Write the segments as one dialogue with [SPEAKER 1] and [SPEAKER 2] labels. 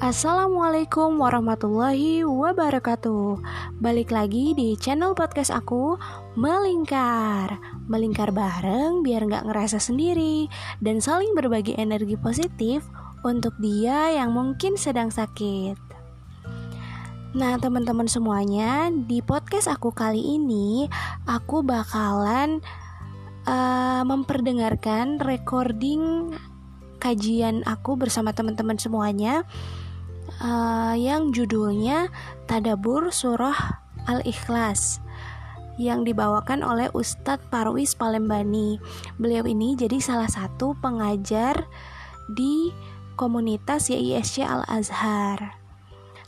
[SPEAKER 1] Assalamualaikum warahmatullahi wabarakatuh. Balik lagi di channel podcast aku Melingkar. Melingkar bareng biar nggak ngerasa sendiri Dan saling berbagi energi positif Untuk dia yang mungkin sedang sakit. Nah teman-teman semuanya Di podcast aku kali ini Aku bakalan uh, memperdengarkan recording kajian aku bersama teman-teman semuanya uh, yang judulnya Tadabur Surah Al-Ikhlas yang dibawakan oleh Ustadz Parwis Palembani. Beliau ini jadi salah satu pengajar di komunitas YISC Al-Azhar.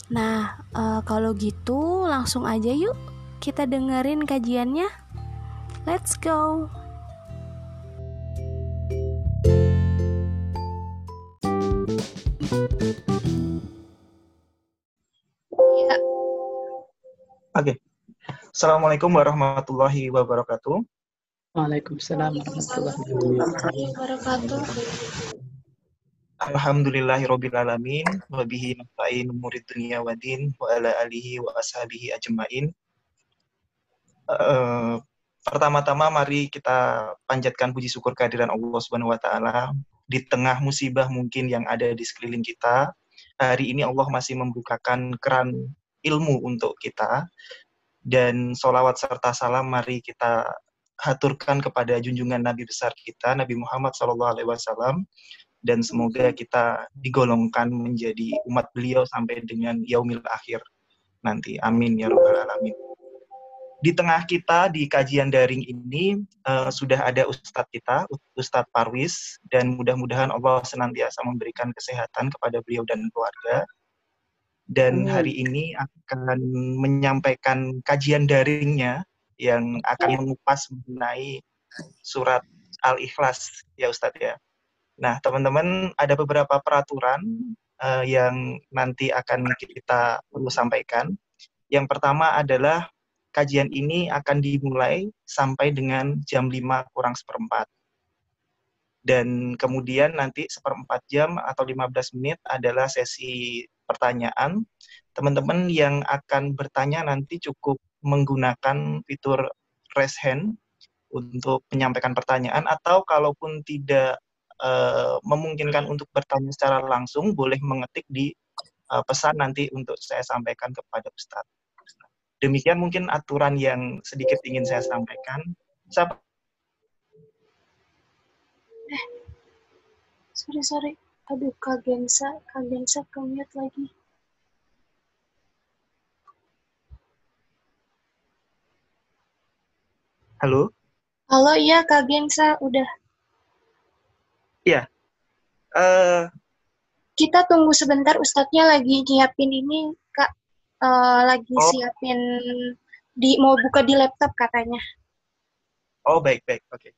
[SPEAKER 1] Nah, uh, kalau gitu langsung aja yuk kita dengerin kajiannya. Let's go.
[SPEAKER 2] Oke. Okay. Assalamualaikum warahmatullahi wabarakatuh.
[SPEAKER 3] Waalaikumsalam warahmatullahi wabarakatuh.
[SPEAKER 2] Alhamdulillahirabbil alamin wa bihi nasta'in umurid dunya wa din wa ala alihi wa ashabihi ajmain. Uh, pertama-tama mari kita panjatkan puji syukur kehadiran Allah Subhanahu wa taala di tengah musibah mungkin yang ada di sekeliling kita. Hari ini Allah masih membukakan keran ilmu untuk kita dan solawat serta salam mari kita haturkan kepada junjungan Nabi besar kita Nabi Muhammad SAW dan semoga kita digolongkan menjadi umat beliau sampai dengan yaumil akhir nanti. Amin ya robbal alamin di tengah kita di kajian daring ini uh, sudah ada ustadz kita Ustadz Parwis dan mudah-mudahan Allah senantiasa memberikan kesehatan kepada beliau dan keluarga dan hari ini akan menyampaikan kajian daringnya yang akan ya. mengupas mengenai surat Al-Ikhlas ya Ustadz ya. Nah teman-teman ada beberapa peraturan uh, yang nanti akan kita perlu sampaikan. Yang pertama adalah kajian ini akan dimulai sampai dengan jam 5 kurang seperempat. Dan kemudian nanti seperempat jam atau 15 menit adalah sesi pertanyaan, teman-teman yang akan bertanya nanti cukup menggunakan fitur raise hand untuk menyampaikan pertanyaan atau kalaupun tidak uh, memungkinkan untuk bertanya secara langsung boleh mengetik di uh, pesan nanti untuk saya sampaikan kepada Ustadz. Demikian mungkin aturan yang sedikit ingin saya sampaikan. Siapa?
[SPEAKER 4] Eh, sorry sorry. Aduh, Kak Gensa, Kak Gensa ke-mute lagi.
[SPEAKER 2] Halo?
[SPEAKER 4] Halo, iya Kak Gensa, udah.
[SPEAKER 2] Iya. Uh...
[SPEAKER 4] Kita tunggu sebentar, Ustadznya lagi nyiapin ini. Uh, lagi oh. siapin, di mau buka di laptop katanya.
[SPEAKER 2] Oh, baik, baik. Oke. Okay.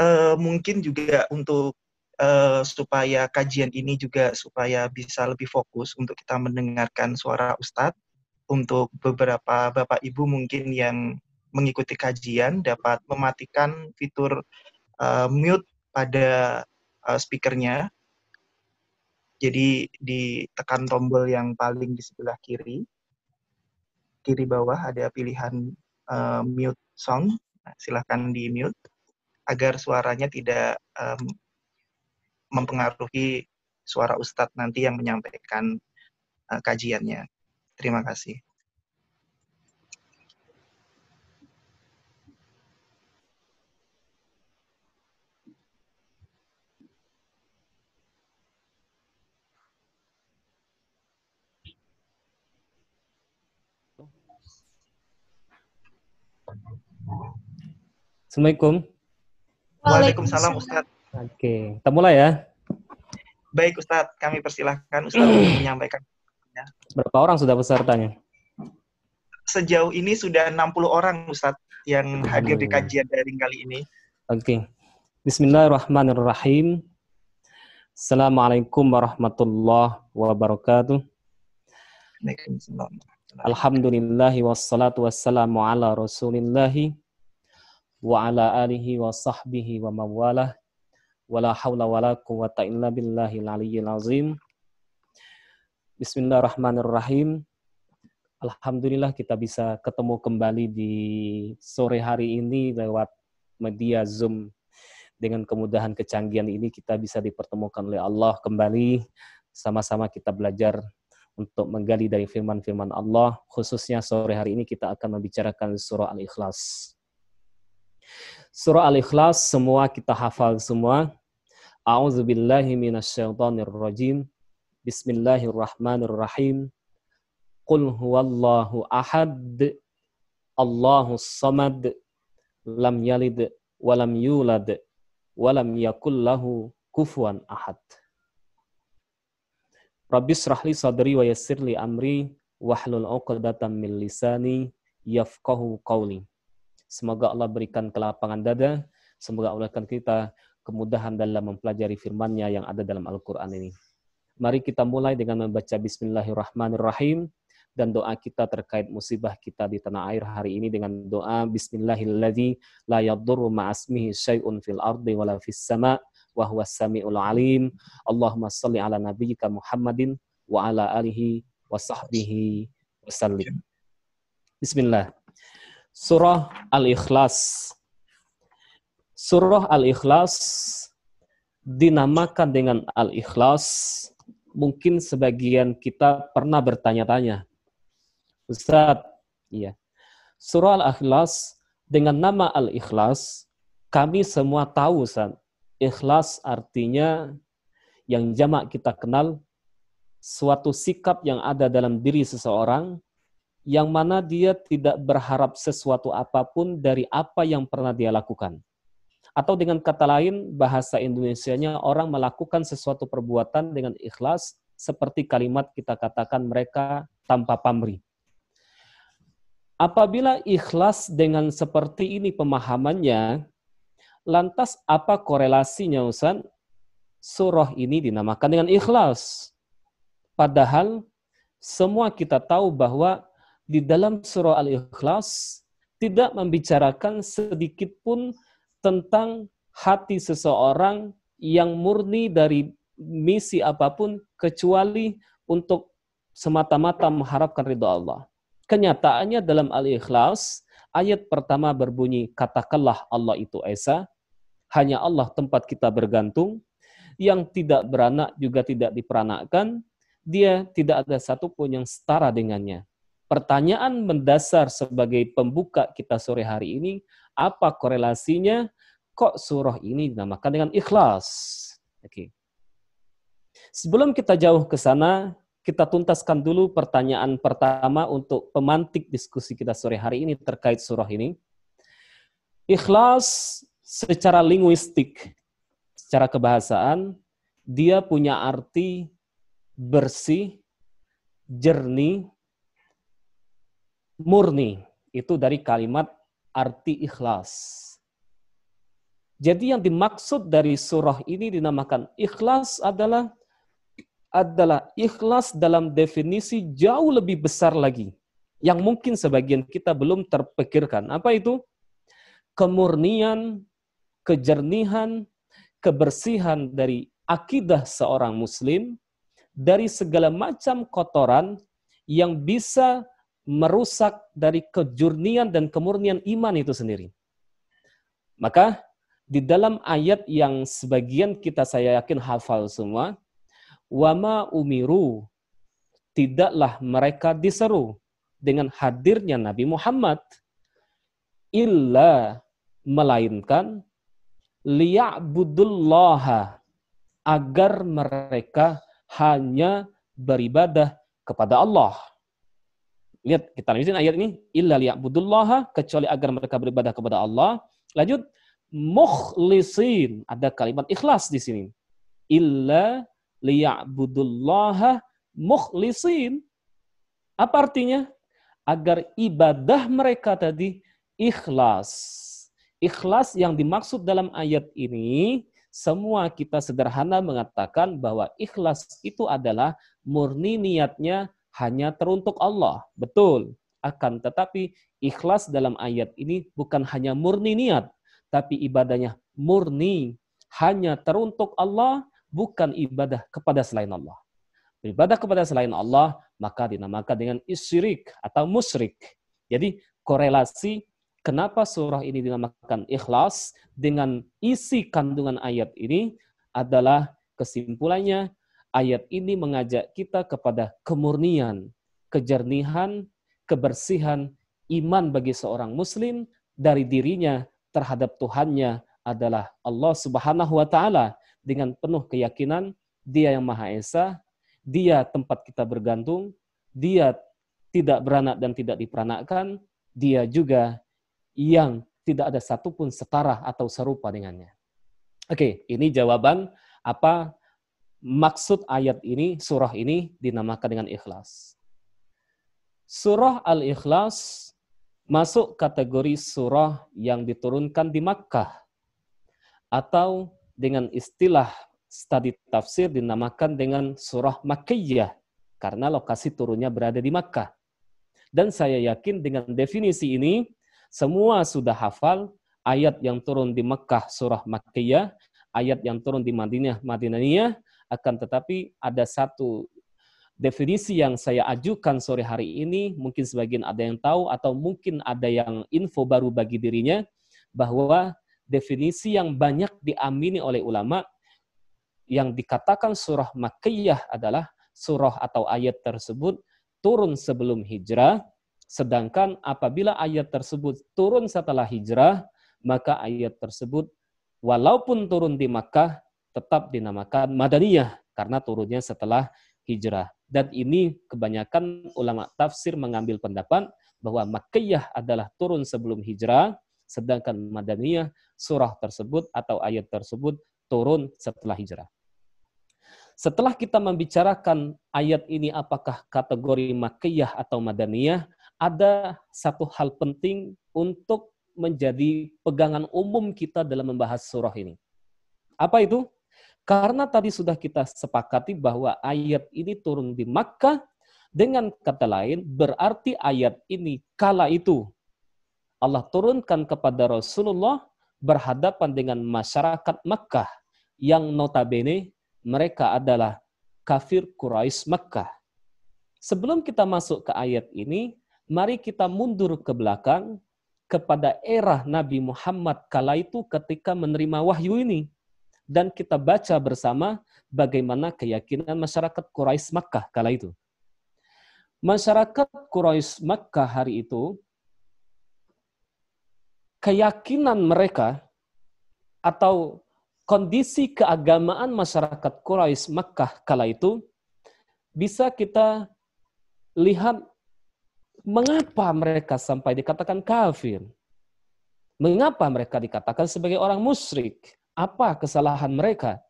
[SPEAKER 2] uh, mungkin juga untuk uh, supaya kajian ini juga supaya bisa lebih fokus untuk kita mendengarkan suara Ustadz untuk beberapa Bapak Ibu mungkin yang mengikuti kajian dapat mematikan fitur uh, mute pada uh, speakernya. Jadi ditekan tombol yang paling di sebelah kiri. Kiri bawah ada pilihan uh, mute sound. Nah, silahkan di mute agar suaranya tidak um, mempengaruhi suara ustadz nanti yang menyampaikan uh, kajiannya. Terima kasih.
[SPEAKER 3] Assalamualaikum.
[SPEAKER 2] Waalaikumsalam Ustaz.
[SPEAKER 3] Oke, kita mulai ya.
[SPEAKER 2] Baik Ustaz, kami persilahkan Ustaz untuk menyampaikan.
[SPEAKER 3] Berapa orang sudah pesertanya?
[SPEAKER 2] Sejauh ini sudah 60 orang Ustaz yang hadir di kajian daring kali ini.
[SPEAKER 3] Oke. Bismillahirrahmanirrahim. Assalamualaikum warahmatullahi wabarakatuh. Alhamdulillahi wassalatu wassalamu ala rasulillahi wa ala alihi wa sahbihi wa mawalah wa la hawla wa la quwata illa billahi aliyyil azim. Bismillahirrahmanirrahim. Alhamdulillah kita bisa ketemu kembali di sore hari ini lewat media Zoom. Dengan kemudahan kecanggihan ini kita bisa dipertemukan oleh Allah kembali. Sama-sama kita belajar untuk menggali dari firman-firman Allah. Khususnya sore hari ini kita akan membicarakan surah Al-Ikhlas. Surah Al-Ikhlas semua kita hafal semua. A'udzubillahi minasyaitonirrajim. Bismillahirrahmanirrahim. Qul huwallahu ahad. Allahu samad. Lam yalid walam yulad walam yakul lahu kufuwan ahad. Rabbi srahli sadri wa yassirli amri wahlul 'uqdatam min lisani yafqahu qawli. Semoga Allah berikan kelapangan dada, semoga Allah berikan kita kemudahan dalam mempelajari firman-Nya yang ada dalam Al-Qur'an ini. Mari kita mulai dengan membaca bismillahirrahmanirrahim dan doa kita terkait musibah kita di tanah air hari ini dengan doa bismillahilladzi la yadurru ma'asmihi syai'un fil ardi wala fis sama' wa huwas samiul alim. Allahumma shalli ala nabiyyika Muhammadin wa ala alihi wa sahbihi wasallim. Bismillah. Surah Al-Ikhlas. Surah Al-Ikhlas dinamakan dengan Al-Ikhlas mungkin sebagian kita pernah bertanya-tanya. Ustaz, iya. Surah Al-Ikhlas dengan nama Al-Ikhlas, kami semua tahu Ustaz. Ikhlas artinya yang jamak kita kenal suatu sikap yang ada dalam diri seseorang yang mana dia tidak berharap sesuatu apa pun dari apa yang pernah dia lakukan. Atau dengan kata lain, bahasa Indonesianya orang melakukan sesuatu perbuatan dengan ikhlas seperti kalimat kita katakan mereka tanpa pamrih. Apabila ikhlas dengan seperti ini pemahamannya, lantas apa korelasinya Ustaz? Surah ini dinamakan dengan ikhlas. Padahal semua kita tahu bahwa di dalam surah Al-Ikhlas tidak membicarakan sedikit pun tentang hati seseorang yang murni dari misi apa pun kecuali untuk semata-mata mengharapkan ridho Allah. Kenyataannya dalam Al-Ikhlas, ayat pertama berbunyi, katakanlah Allah itu Esa, hanya Allah tempat kita bergantung, yang tidak beranak juga tidak diperanakkan, dia tidak ada satupun yang setara dengannya. Pertanyaan mendasar sebagai pembuka kita sore hari ini, apa korelasinya? Kok surah ini dinamakan dengan ikhlas? Oke. Okay. Sebelum kita jauh ke sana, kita tuntaskan dulu pertanyaan pertama untuk pemantik diskusi kita sore hari ini terkait surah ini. Ikhlas secara linguistik, secara kebahasaan, dia punya arti bersih, jernih, murni. Itu dari kalimat arti ikhlas. Jadi yang dimaksud dari surah ini dinamakan ikhlas adalah adalah ikhlas dalam definisi jauh lebih besar lagi yang mungkin sebagian kita belum terpikirkan. Apa itu? Kemurnian, kejernihan, kebersihan dari akidah seorang muslim dari segala macam kotoran yang bisa merusak dari kejurnian dan kemurnian iman itu sendiri. Maka di dalam ayat yang sebagian kita saya yakin hafal semua, wama umiru, tidaklah mereka diseru dengan hadirnya Nabi Muhammad, illa melainkan liya'budullaha agar mereka hanya beribadah kepada Allah. Lihat, kita lanjutin ayat ini. Illa liya'budullaha, kecuali agar mereka beribadah kepada Allah. Lanjut, mukhlisin. Ada kalimat ikhlas di sini. Illa liya'budullaha mukhlisin. Apa artinya? Agar ibadah mereka tadi ikhlas. Ikhlas yang dimaksud dalam ayat ini semua kita sederhana mengatakan bahwa ikhlas itu adalah murni niatnya hanya teruntuk Allah. Betul. Akan tetapi ikhlas dalam ayat ini bukan hanya murni niat, tapi ibadahnya murni hanya teruntuk Allah, bukan ibadah kepada selain Allah. Beribadah kepada selain Allah, maka dinamakan dengan isyirik atau musyrik. Jadi korelasi Kenapa surah ini dinamakan ikhlas dengan isi kandungan ayat ini adalah kesimpulannya ayat ini mengajak kita kepada kemurnian, kejernihan, kebersihan iman bagi seorang muslim dari dirinya terhadap Tuhannya adalah Allah Subhanahu wa taala dengan penuh keyakinan Dia yang Maha Esa, Dia tempat kita bergantung, Dia tidak beranak dan tidak diperanakkan, Dia juga yang tidak ada satupun setara atau serupa dengannya. Oke, ini jawaban apa maksud ayat ini, surah ini dinamakan dengan ikhlas. Surah Al-Ikhlas masuk kategori surah yang diturunkan di Makkah atau dengan istilah studi tafsir dinamakan dengan surah Makkiyah karena lokasi turunnya berada di Makkah. Dan saya yakin dengan definisi ini semua sudah hafal ayat yang turun di Mekah surah Makkiyah, ayat yang turun di Madinah Madinahiyah, akan tetapi ada satu definisi yang saya ajukan sore hari ini, mungkin sebagian ada yang tahu atau mungkin ada yang info baru bagi dirinya, bahwa definisi yang banyak diamini oleh ulama yang dikatakan surah Makkiyah adalah surah atau ayat tersebut turun sebelum hijrah Sedangkan apabila ayat tersebut turun setelah hijrah, maka ayat tersebut walaupun turun di Makkah tetap dinamakan Madaniyah karena turunnya setelah hijrah. Dan ini kebanyakan ulama tafsir mengambil pendapat bahwa Makkiyah adalah turun sebelum hijrah, sedangkan Madaniyah surah tersebut atau ayat tersebut turun setelah hijrah. Setelah kita membicarakan ayat ini apakah kategori Makkiyah atau Madaniyah, ada satu hal penting untuk menjadi pegangan umum kita dalam membahas surah ini. Apa itu? Karena tadi sudah kita sepakati bahwa ayat ini turun di Makkah, dengan kata lain berarti ayat ini kala itu Allah turunkan kepada Rasulullah berhadapan dengan masyarakat Makkah yang notabene mereka adalah kafir Quraisy Makkah. Sebelum kita masuk ke ayat ini, mari kita mundur ke belakang kepada era Nabi Muhammad kala itu ketika menerima wahyu ini. Dan kita baca bersama bagaimana keyakinan masyarakat Quraisy Makkah kala itu. Masyarakat Quraisy Makkah hari itu, keyakinan mereka atau kondisi keagamaan masyarakat Quraisy Makkah kala itu bisa kita lihat Mengapa mereka sampai dikatakan kafir? Mengapa mereka dikatakan sebagai orang musyrik? Apa kesalahan mereka?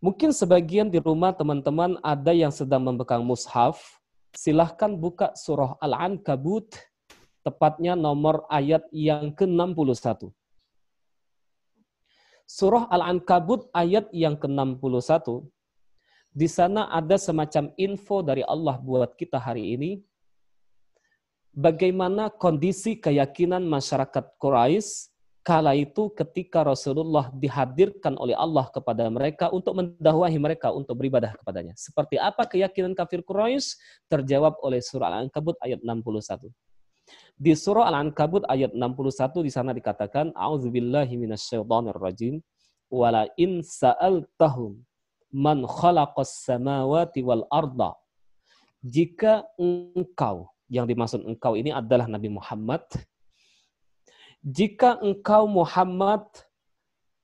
[SPEAKER 3] Mungkin sebagian di rumah teman-teman ada yang sedang membekang mushaf. Silahkan buka surah Al-Ankabut, tepatnya nomor ayat yang ke-61. Surah Al-Ankabut ayat yang ke-61. Di sana ada semacam info dari Allah buat kita hari ini bagaimana kondisi keyakinan masyarakat Quraisy kala itu ketika Rasulullah dihadirkan oleh Allah kepada mereka untuk mendahului mereka untuk beribadah kepadanya. Seperti apa keyakinan kafir Quraisy terjawab oleh surah Al-Ankabut ayat 61. Di surah Al-Ankabut ayat 61 di sana dikatakan auzubillahi minasyaitonir rajim wala in sa'altahum man khalaqas samawati wal arda jika engkau yang dimaksud engkau ini adalah Nabi Muhammad. Jika engkau Muhammad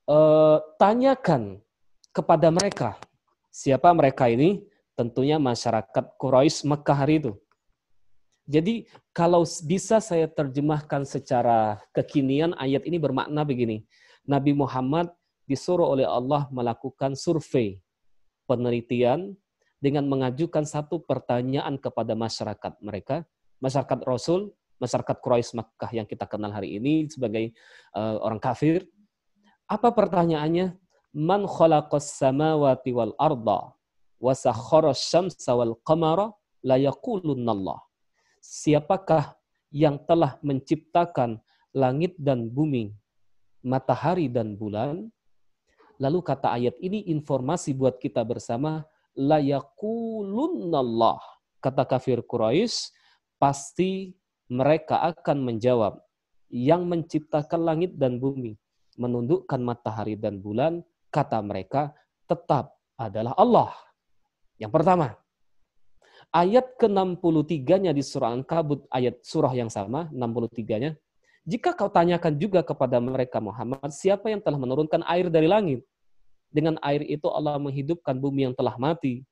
[SPEAKER 3] uh, tanyakan kepada mereka, siapa mereka ini? Tentunya masyarakat Quraisy Mekah hari itu. Jadi kalau bisa saya terjemahkan secara kekinian ayat ini bermakna begini. Nabi Muhammad disuruh oleh Allah melakukan survei, penelitian dengan mengajukan satu pertanyaan kepada masyarakat mereka masyarakat Rasul masyarakat Quraisy Makkah yang kita kenal hari ini sebagai uh, orang kafir. Apa pertanyaannya? Man khalaqas samawati wal arda wa sakhara syamsa wal qamara la yaqulunallah. Siapakah yang telah menciptakan langit dan bumi, matahari dan bulan? Lalu kata ayat ini informasi buat kita bersama la yaqulunallah. Kata kafir Quraisy pasti mereka akan menjawab yang menciptakan langit dan bumi, menundukkan matahari dan bulan, kata mereka tetap adalah Allah. Yang pertama, ayat ke-63-nya di surah Al-Kabut, ayat surah yang sama, 63-nya, jika kau tanyakan juga kepada mereka Muhammad, siapa yang telah menurunkan air dari langit? Dengan air itu Allah menghidupkan bumi yang telah mati.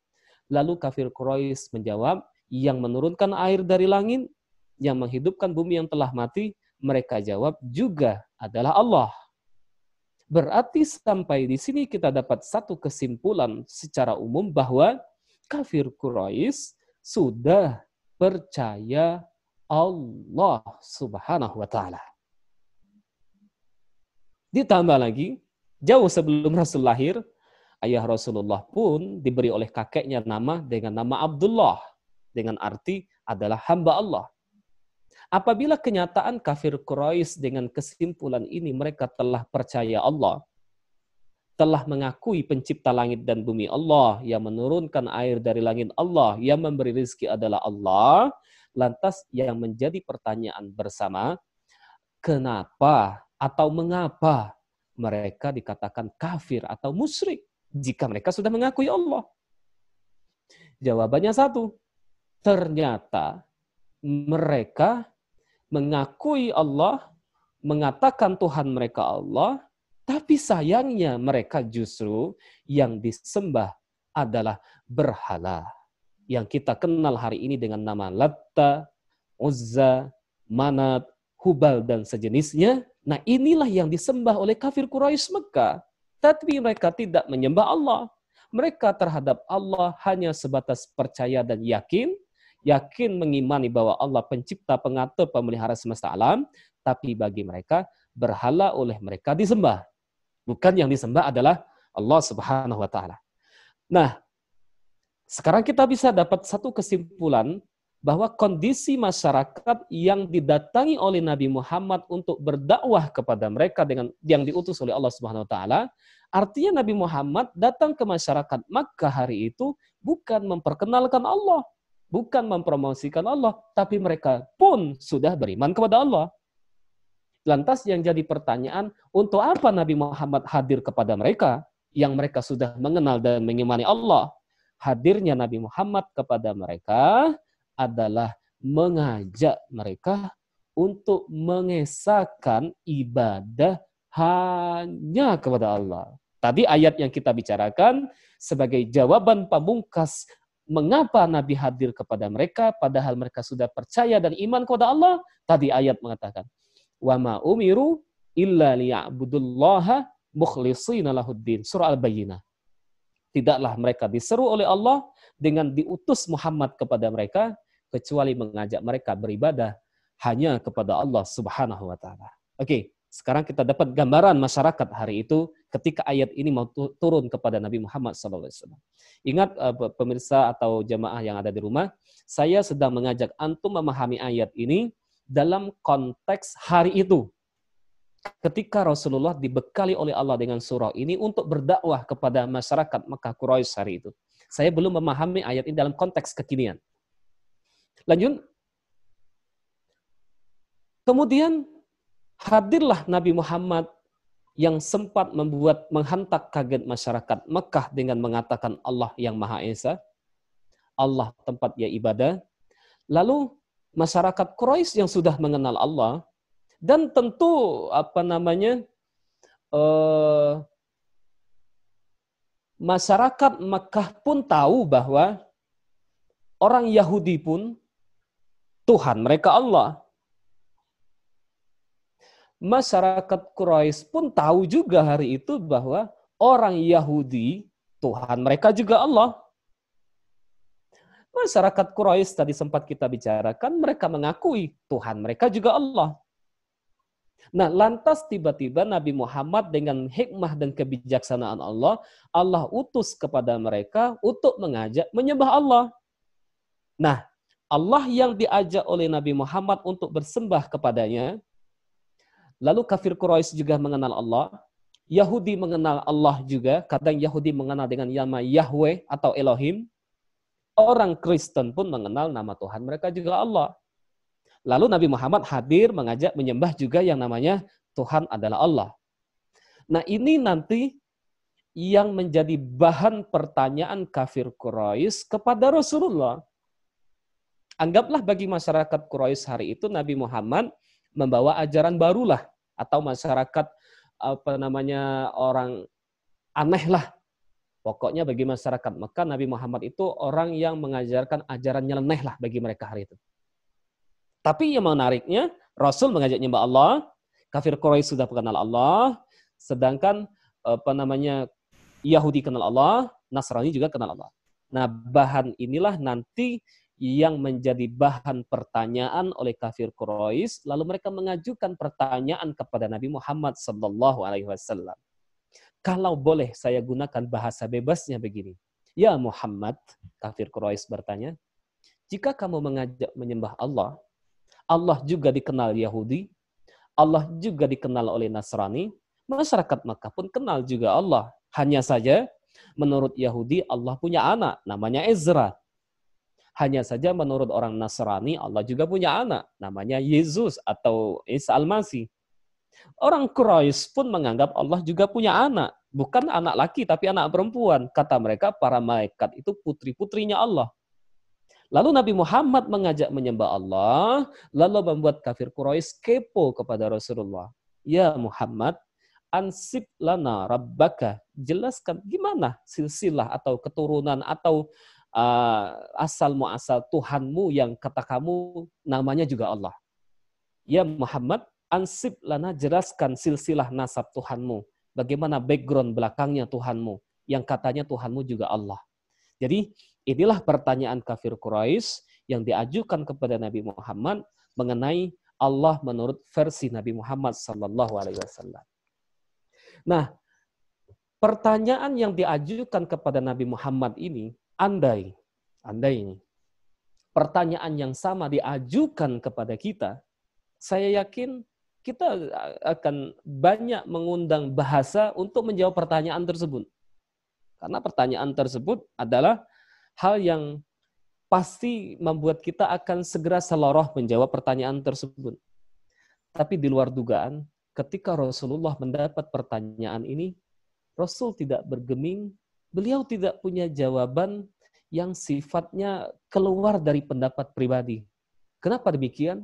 [SPEAKER 3] Lalu kafir Quraisy menjawab, yang menurunkan air dari langit, yang menghidupkan bumi yang telah mati, mereka jawab juga adalah Allah. Berarti sampai di sini kita dapat satu kesimpulan secara umum bahwa kafir Quraisy sudah percaya Allah Subhanahu wa taala. Ditambah lagi, jauh sebelum Rasul lahir, ayah Rasulullah pun diberi oleh kakeknya nama dengan nama Abdullah dengan arti adalah hamba Allah. Apabila kenyataan kafir Quraisy dengan kesimpulan ini mereka telah percaya Allah, telah mengakui pencipta langit dan bumi Allah, yang menurunkan air dari langit Allah, yang memberi rezeki adalah Allah, lantas yang menjadi pertanyaan bersama, kenapa atau mengapa mereka dikatakan kafir atau musyrik jika mereka sudah mengakui Allah? Jawabannya satu, ternyata mereka mengakui Allah, mengatakan Tuhan mereka Allah, tapi sayangnya mereka justru yang disembah adalah berhala. Yang kita kenal hari ini dengan nama Latta, Uzza, Manat, Hubal, dan sejenisnya. Nah inilah yang disembah oleh kafir Quraisy Mekah. Tapi mereka tidak menyembah Allah. Mereka terhadap Allah hanya sebatas percaya dan yakin. Yakin mengimani bahwa Allah pencipta, pengatur, pemelihara semesta alam. Tapi bagi mereka, berhala oleh mereka disembah. Bukan yang disembah adalah Allah Subhanahu wa taala. Nah, sekarang kita bisa dapat satu kesimpulan bahwa kondisi masyarakat yang didatangi oleh Nabi Muhammad untuk berdakwah kepada mereka dengan yang diutus oleh Allah Subhanahu wa taala, artinya Nabi Muhammad datang ke masyarakat Makkah hari itu bukan memperkenalkan Allah, bukan mempromosikan Allah, tapi mereka pun sudah beriman kepada Allah. Lantas yang jadi pertanyaan, untuk apa Nabi Muhammad hadir kepada mereka yang mereka sudah mengenal dan mengimani Allah? Hadirnya Nabi Muhammad kepada mereka adalah mengajak mereka untuk mengesahkan ibadah hanya kepada Allah. Tadi ayat yang kita bicarakan sebagai jawaban pamungkas mengapa Nabi hadir kepada mereka padahal mereka sudah percaya dan iman kepada Allah. Tadi ayat mengatakan, wa ma umiru illa liya'budullaha mukhlishina lahuddin. Surah Al-Bayyinah. Tidaklah mereka diseru oleh Allah dengan diutus Muhammad kepada mereka kecuali mengajak mereka beribadah hanya kepada Allah Subhanahu wa taala. Oke, sekarang kita dapat gambaran masyarakat hari itu ketika ayat ini mau turun kepada Nabi Muhammad SAW. Ingat uh, pemirsa atau jamaah yang ada di rumah, saya sedang mengajak antum memahami ayat ini dalam konteks hari itu. Ketika Rasulullah dibekali oleh Allah dengan surah ini untuk berdakwah kepada masyarakat Mekah Quraisy hari itu. Saya belum memahami ayat ini dalam konteks kekinian. Lanjut. Kemudian hadirlah Nabi Muhammad yang sempat membuat menghantak kaget masyarakat Mekah dengan mengatakan Allah yang Maha Esa. Allah tempat ia ibadah. Lalu masyarakat Quraisy yang sudah mengenal Allah dan tentu apa namanya uh, masyarakat Mekah pun tahu bahwa orang Yahudi pun Tuhan mereka Allah. Masyarakat Quraisy pun tahu juga hari itu bahwa orang Yahudi Tuhan mereka juga Allah Masyarakat Quraisy tadi sempat kita bicarakan, mereka mengakui Tuhan mereka juga Allah. Nah, lantas tiba-tiba Nabi Muhammad dengan hikmah dan kebijaksanaan Allah, Allah utus kepada mereka untuk mengajak menyembah Allah. Nah, Allah yang diajak oleh Nabi Muhammad untuk bersembah kepadanya, lalu kafir Quraisy juga mengenal Allah, Yahudi mengenal Allah juga, kadang Yahudi mengenal dengan nama Yahweh atau Elohim, Orang Kristen pun mengenal nama Tuhan mereka juga Allah. Lalu Nabi Muhammad hadir mengajak menyembah juga yang namanya Tuhan adalah Allah. Nah ini nanti yang menjadi bahan pertanyaan kafir Quraisy kepada Rasulullah. Anggaplah bagi masyarakat Quraisy hari itu Nabi Muhammad membawa ajaran barulah atau masyarakat apa namanya orang aneh lah Pokoknya bagi masyarakat Mekah, Nabi Muhammad itu orang yang mengajarkan ajaran nyeleneh lah bagi mereka hari itu. Tapi yang menariknya, Rasul mengajak nyembah Allah, kafir Quraisy sudah mengenal Allah, sedangkan apa namanya Yahudi kenal Allah, Nasrani juga kenal Allah. Nah, bahan inilah nanti yang menjadi bahan pertanyaan oleh kafir Quraisy, lalu mereka mengajukan pertanyaan kepada Nabi Muhammad sallallahu alaihi wasallam. Kalau boleh saya gunakan bahasa bebasnya begini. Ya Muhammad, kafir Quraisy bertanya, jika kamu mengajak menyembah Allah, Allah juga dikenal Yahudi, Allah juga dikenal oleh Nasrani, masyarakat Makkah pun kenal juga Allah. Hanya saja menurut Yahudi Allah punya anak namanya Ezra. Hanya saja menurut orang Nasrani Allah juga punya anak namanya Yesus atau Isa Al-Masih. Orang Quraisy pun menganggap Allah juga punya anak. Bukan anak laki, tapi anak perempuan. Kata mereka, para malaikat itu putri-putrinya Allah. Lalu Nabi Muhammad mengajak menyembah Allah, lalu membuat kafir Quraisy kepo kepada Rasulullah. Ya Muhammad, ansib lana rabbaka. Jelaskan gimana silsilah atau keturunan atau uh, asal muasal Tuhanmu yang kata kamu namanya juga Allah. Ya Muhammad, ansib lana jelaskan silsilah nasab Tuhanmu. Bagaimana background belakangnya Tuhanmu. Yang katanya Tuhanmu juga Allah. Jadi inilah pertanyaan kafir Quraisy yang diajukan kepada Nabi Muhammad mengenai Allah menurut versi Nabi Muhammad Sallallahu Alaihi Wasallam. Nah, pertanyaan yang diajukan kepada Nabi Muhammad ini, andai, andai ini, pertanyaan yang sama diajukan kepada kita, saya yakin kita akan banyak mengundang bahasa untuk menjawab pertanyaan tersebut. Karena pertanyaan tersebut adalah hal yang pasti membuat kita akan segera seloroh menjawab pertanyaan tersebut. Tapi di luar dugaan, ketika Rasulullah mendapat pertanyaan ini, Rasul tidak bergeming, beliau tidak punya jawaban yang sifatnya keluar dari pendapat pribadi. Kenapa demikian?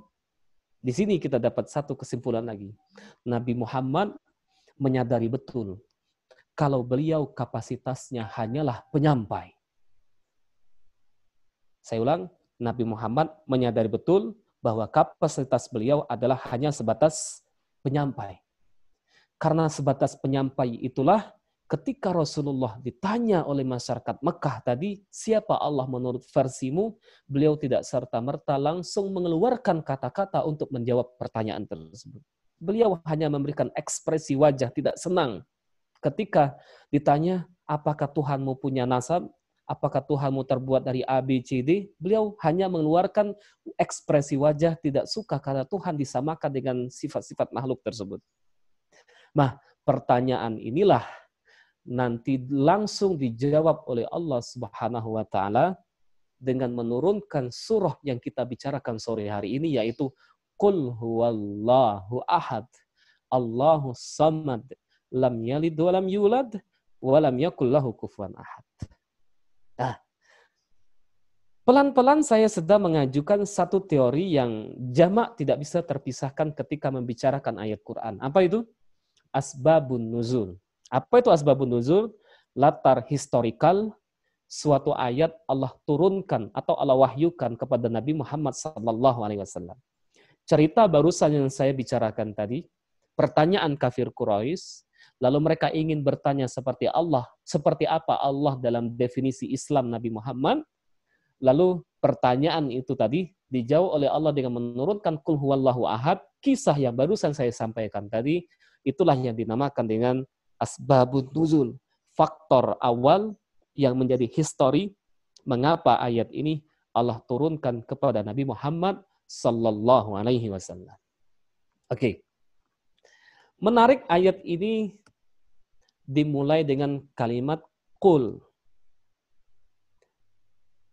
[SPEAKER 3] Di sini kita dapat satu kesimpulan lagi. Nabi Muhammad menyadari betul kalau beliau kapasitasnya hanyalah penyampai. Saya ulang, Nabi Muhammad menyadari betul bahwa kapasitas beliau adalah hanya sebatas penyampai. Karena sebatas penyampai itulah ketika Rasulullah ditanya oleh masyarakat Mekah tadi, siapa Allah menurut versimu, beliau tidak serta-merta langsung mengeluarkan kata-kata untuk menjawab pertanyaan tersebut. Beliau hanya memberikan ekspresi wajah tidak senang ketika ditanya, apakah Tuhanmu punya nasab? Apakah Tuhanmu terbuat dari A, B, C, D? Beliau hanya mengeluarkan ekspresi wajah tidak suka karena Tuhan disamakan dengan sifat-sifat makhluk tersebut. Nah, pertanyaan inilah nanti langsung dijawab oleh Allah Subhanahu wa taala dengan menurunkan surah yang kita bicarakan sore hari ini yaitu Qul huwallahu ahad Allahu samad lam yalid wa lam yulad wa lam yakul lahu ahad. Nah, pelan-pelan saya sedang mengajukan satu teori yang jamak tidak bisa terpisahkan ketika membicarakan ayat Quran. Apa itu? Asbabun nuzul. Apa itu asbabun nuzul? Latar historikal suatu ayat Allah turunkan atau Allah wahyukan kepada Nabi Muhammad wasallam. Cerita barusan yang saya bicarakan tadi, pertanyaan kafir Quraisy, lalu mereka ingin bertanya seperti Allah, seperti apa Allah dalam definisi Islam Nabi Muhammad, Lalu pertanyaan itu tadi dijawab oleh Allah dengan menurunkan kul huwallahu ahad, kisah yang barusan saya sampaikan tadi, itulah yang dinamakan dengan asbabun nuzul, faktor awal yang menjadi histori mengapa ayat ini Allah turunkan kepada Nabi Muhammad sallallahu alaihi wasallam. Oke. Menarik ayat ini dimulai dengan kalimat kul.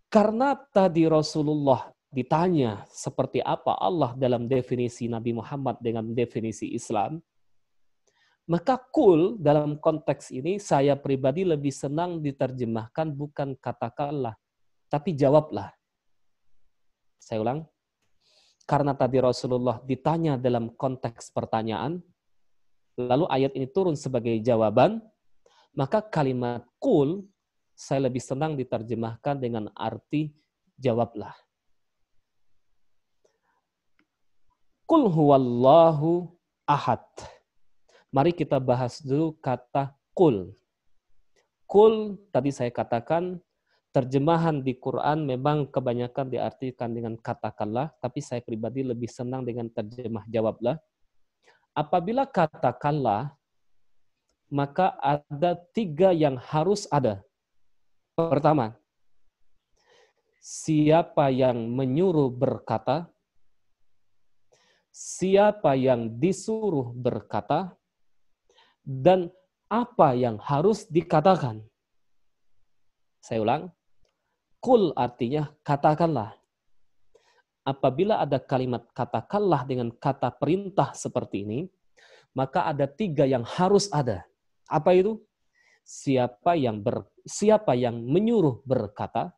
[SPEAKER 3] Karena tadi Rasulullah ditanya seperti apa Allah dalam definisi Nabi Muhammad dengan definisi Islam, maka kul dalam konteks ini saya pribadi lebih senang diterjemahkan bukan katakanlah, tapi jawablah. Saya ulang. Karena tadi Rasulullah ditanya dalam konteks pertanyaan, lalu ayat ini turun sebagai jawaban, maka kalimat kul saya lebih senang diterjemahkan dengan arti jawablah. Kul huwallahu ahad. Mari kita bahas dulu kata kul. Kul tadi saya katakan terjemahan di Quran memang kebanyakan diartikan dengan katakanlah, tapi saya pribadi lebih senang dengan terjemah jawablah. Apabila katakanlah, maka ada tiga yang harus ada. Pertama, siapa yang menyuruh berkata, siapa yang disuruh berkata, dan apa yang harus dikatakan. Saya ulang, kul artinya katakanlah. Apabila ada kalimat katakanlah dengan kata perintah seperti ini, maka ada tiga yang harus ada. Apa itu? Siapa yang ber, siapa yang menyuruh berkata,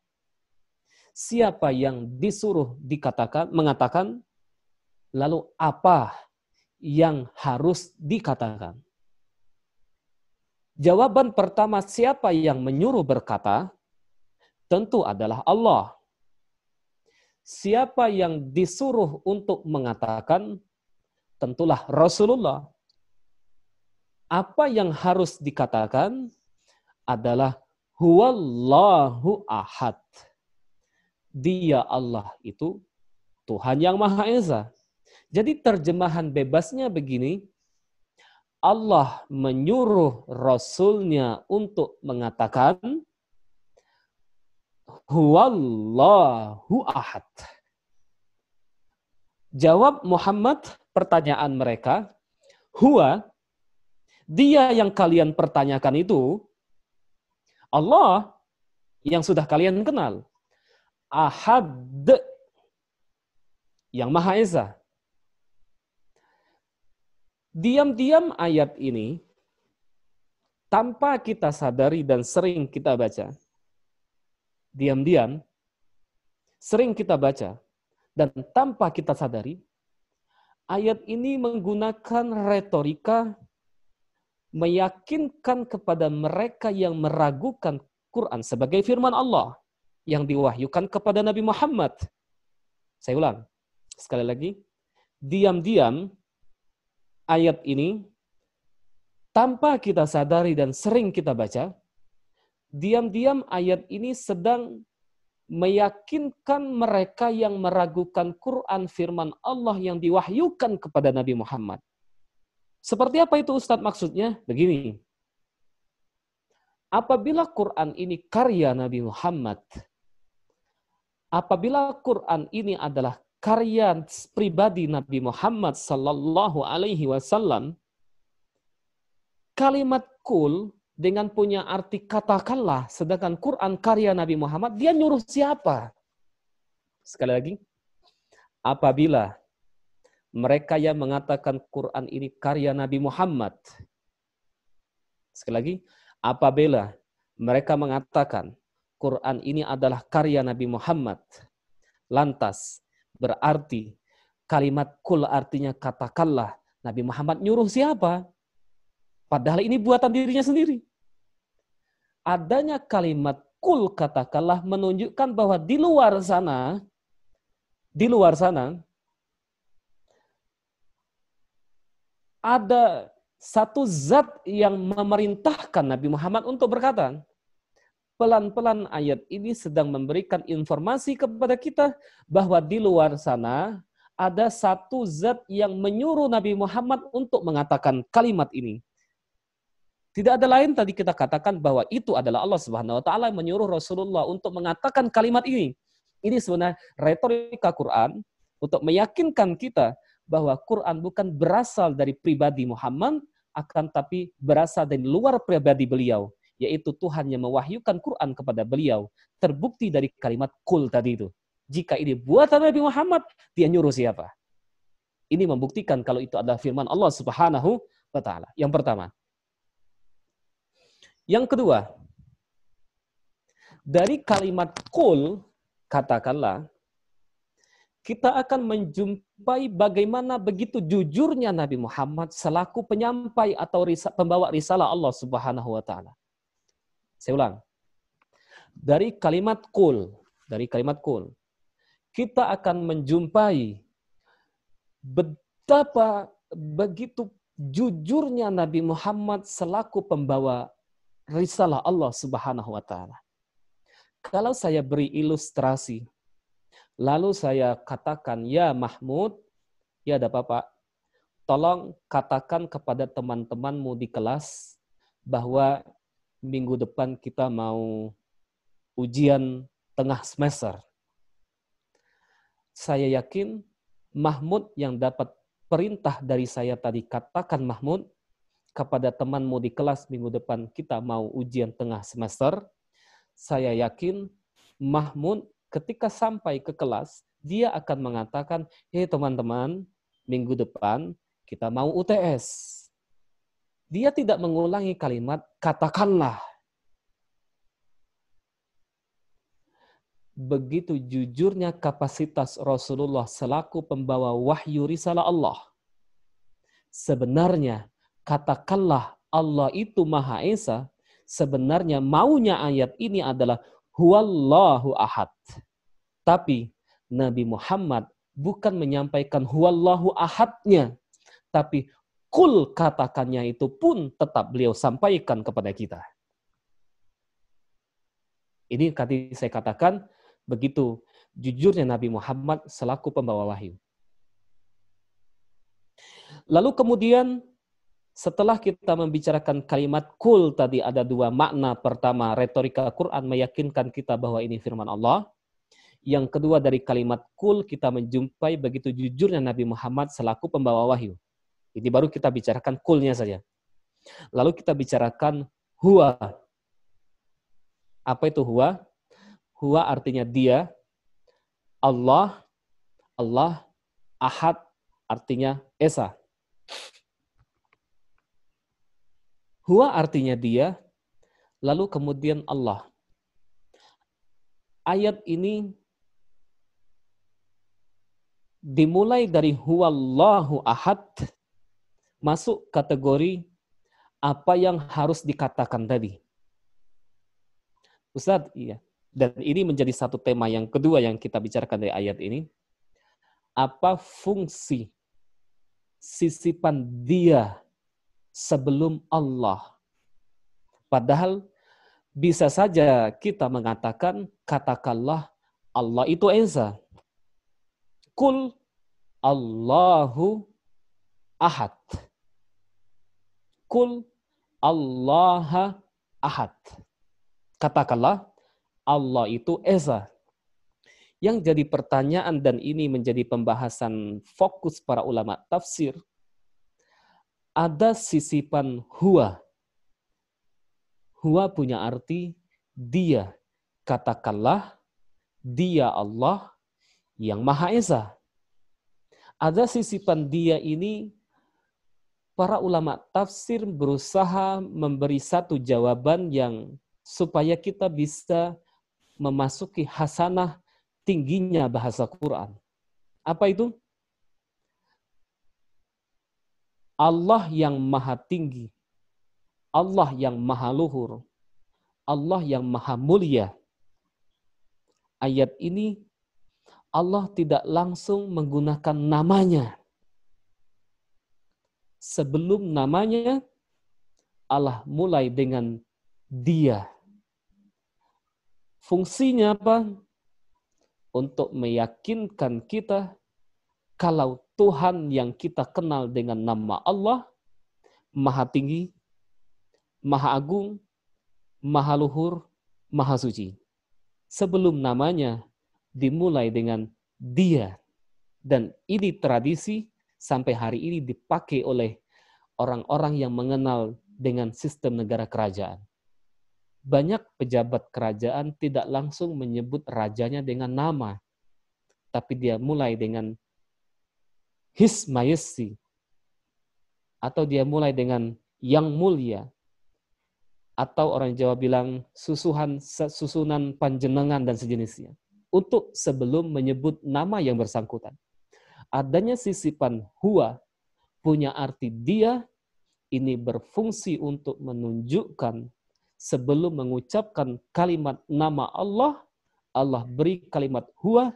[SPEAKER 3] siapa yang disuruh dikatakan mengatakan, lalu apa yang harus dikatakan? Jawaban pertama siapa yang menyuruh berkata, tentu adalah Allah. Siapa yang disuruh untuk mengatakan, tentulah Rasulullah. Apa yang harus dikatakan adalah huwallahu ahad. Dia Allah itu Tuhan yang Maha Esa. Jadi terjemahan bebasnya begini, Allah menyuruh Rasulnya untuk mengatakan, Huwallahu ahad. Jawab Muhammad pertanyaan mereka, Huwa, dia yang kalian pertanyakan itu, Allah yang sudah kalian kenal. Ahad, yang Maha Esa. Diam-diam ayat ini, tanpa kita sadari dan sering kita baca, diam-diam, sering kita baca, dan tanpa kita sadari, ayat ini menggunakan retorika meyakinkan kepada mereka yang meragukan Quran sebagai firman Allah yang diwahyukan kepada Nabi Muhammad. Saya ulang, sekali lagi, diam-diam ayat ini tanpa kita sadari dan sering kita baca, diam-diam ayat ini sedang meyakinkan mereka yang meragukan Quran firman Allah yang diwahyukan kepada Nabi Muhammad. Seperti apa itu Ustadz maksudnya? Begini. Apabila Quran ini karya Nabi Muhammad, apabila Quran ini adalah karya pribadi Nabi Muhammad sallallahu alaihi wasallam kalimat kul dengan punya arti katakanlah sedangkan Quran karya Nabi Muhammad dia nyuruh siapa? Sekali lagi apabila mereka yang mengatakan Quran ini karya Nabi Muhammad sekali lagi apabila mereka mengatakan Quran ini adalah karya Nabi Muhammad lantas Berarti kalimat kul artinya katakanlah. Nabi Muhammad nyuruh siapa? Padahal ini buatan dirinya sendiri. Adanya kalimat kul katakanlah menunjukkan bahwa di luar sana, di luar sana, ada satu zat yang memerintahkan Nabi Muhammad untuk berkata, pelan-pelan ayat ini sedang memberikan informasi kepada kita bahwa di luar sana ada satu zat yang menyuruh Nabi Muhammad untuk mengatakan kalimat ini. Tidak ada lain tadi kita katakan bahwa itu adalah Allah Subhanahu wa taala menyuruh Rasulullah untuk mengatakan kalimat ini. Ini sebenarnya retorika Quran untuk meyakinkan kita bahwa Quran bukan berasal dari pribadi Muhammad akan tapi berasal dari luar pribadi beliau yaitu Tuhan yang mewahyukan Quran kepada beliau. Terbukti dari kalimat kul tadi itu. Jika ini buatan Nabi Muhammad, dia nyuruh siapa? Ini membuktikan kalau itu adalah firman Allah Subhanahu wa taala. Yang pertama. Yang kedua, dari kalimat kul katakanlah kita akan menjumpai bagaimana begitu jujurnya Nabi Muhammad selaku penyampai atau pembawa risalah Allah Subhanahu wa taala. Saya ulang. Dari kalimat kul, dari kalimat kul, kita akan menjumpai betapa begitu jujurnya Nabi Muhammad selaku pembawa risalah Allah Subhanahu wa taala. Kalau saya beri ilustrasi, lalu saya katakan, "Ya Mahmud, ya ada Bapak, tolong katakan kepada teman-temanmu di kelas bahwa minggu depan kita mau ujian tengah semester. Saya yakin Mahmud yang dapat perintah dari saya tadi katakan Mahmud kepada temanmu di kelas minggu depan kita mau ujian tengah semester. Saya yakin Mahmud ketika sampai ke kelas dia akan mengatakan, "Hei teman-teman, minggu depan kita mau UTS." Dia tidak mengulangi kalimat katakanlah. Begitu jujurnya kapasitas Rasulullah selaku pembawa wahyu risalah Allah. Sebenarnya katakanlah Allah itu Maha Esa, sebenarnya maunya ayat ini adalah huwallahu ahad. Tapi Nabi Muhammad bukan menyampaikan huwallahu ahadnya, tapi kul katakannya itu pun tetap beliau sampaikan kepada kita. Ini tadi saya katakan begitu jujurnya Nabi Muhammad selaku pembawa wahyu. Lalu kemudian setelah kita membicarakan kalimat kul tadi ada dua makna. Pertama, retorika Quran meyakinkan kita bahwa ini firman Allah. Yang kedua dari kalimat kul kita menjumpai begitu jujurnya Nabi Muhammad selaku pembawa wahyu. Ini baru kita bicarakan kulnya saja. Lalu kita bicarakan huwa. Apa itu huwa? Huwa artinya dia. Allah, Allah, ahad artinya esa. Huwa artinya dia, lalu kemudian Allah. Ayat ini dimulai dari huwallahu ahad masuk kategori apa yang harus dikatakan tadi. Ustadz, iya. Dan ini menjadi satu tema yang kedua yang kita bicarakan dari ayat ini. Apa fungsi sisipan dia sebelum Allah? Padahal bisa saja kita mengatakan, katakanlah Allah itu Esa. Kul Allahu ahad. Kul Allah ahad. Katakanlah Allah itu Esa. Yang jadi pertanyaan dan ini menjadi pembahasan fokus para ulama tafsir, ada sisipan huwa. Huwa punya arti dia. Katakanlah dia Allah yang Maha Esa. Ada sisipan dia ini para ulama tafsir berusaha memberi satu jawaban yang supaya kita bisa memasuki hasanah tingginya bahasa Quran. Apa itu? Allah yang maha tinggi, Allah yang maha luhur, Allah yang maha mulia. Ayat ini Allah tidak langsung menggunakan namanya sebelum namanya Allah mulai dengan dia. Fungsinya apa? Untuk meyakinkan kita kalau Tuhan yang kita kenal dengan nama Allah Maha Tinggi, Maha Agung, Maha Luhur, Maha Suci. Sebelum namanya dimulai dengan Dia. Dan ini tradisi sampai hari ini dipakai oleh orang-orang yang mengenal dengan sistem negara kerajaan. Banyak pejabat kerajaan tidak langsung menyebut rajanya dengan nama, tapi dia mulai dengan His Majesty, atau dia mulai dengan Yang Mulia, atau orang Jawa bilang susuhan susunan panjenengan dan sejenisnya. Untuk sebelum menyebut nama yang bersangkutan. Adanya sisipan huwa punya arti dia ini berfungsi untuk menunjukkan sebelum mengucapkan kalimat nama Allah, Allah beri kalimat huwa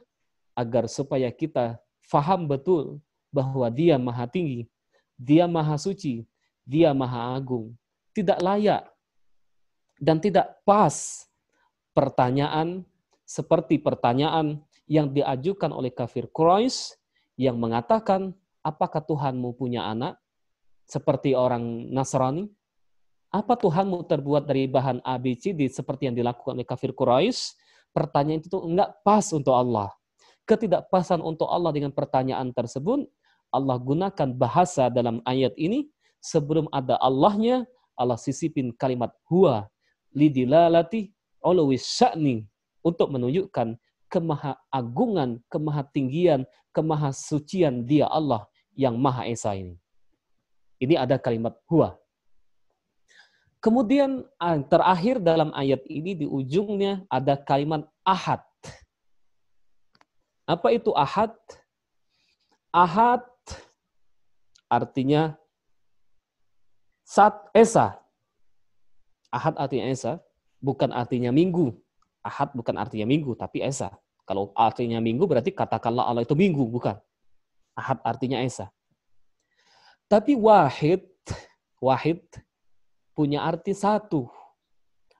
[SPEAKER 3] agar supaya kita faham betul bahwa dia maha tinggi, dia maha suci, dia maha agung. Tidak layak dan tidak pas pertanyaan seperti pertanyaan yang diajukan oleh kafir Quraisy yang mengatakan, apakah Tuhanmu punya anak? seperti orang Nasrani? Apa Tuhanmu terbuat dari bahan ABCD seperti yang dilakukan oleh kafir Quraisy? Pertanyaan itu enggak pas untuk Allah. Ketidakpasan untuk Allah dengan pertanyaan tersebut, Allah gunakan bahasa dalam ayat ini sebelum ada Allahnya, Allah sisipin kalimat huwa lidilalati ulwi sya'ni untuk menunjukkan kemahaagungan, kemahatinggian, kemahasucian dia Allah yang Maha Esa ini. Ini ada kalimat huwa. Kemudian ah, terakhir dalam ayat ini di ujungnya ada kalimat ahad. Apa itu ahad? Ahad artinya sat esa. Ahad artinya esa, bukan artinya minggu. Ahad bukan artinya minggu, tapi esa. Kalau artinya minggu berarti katakanlah Allah itu minggu, bukan. Ahad artinya esa. Tapi wahid, wahid punya arti satu.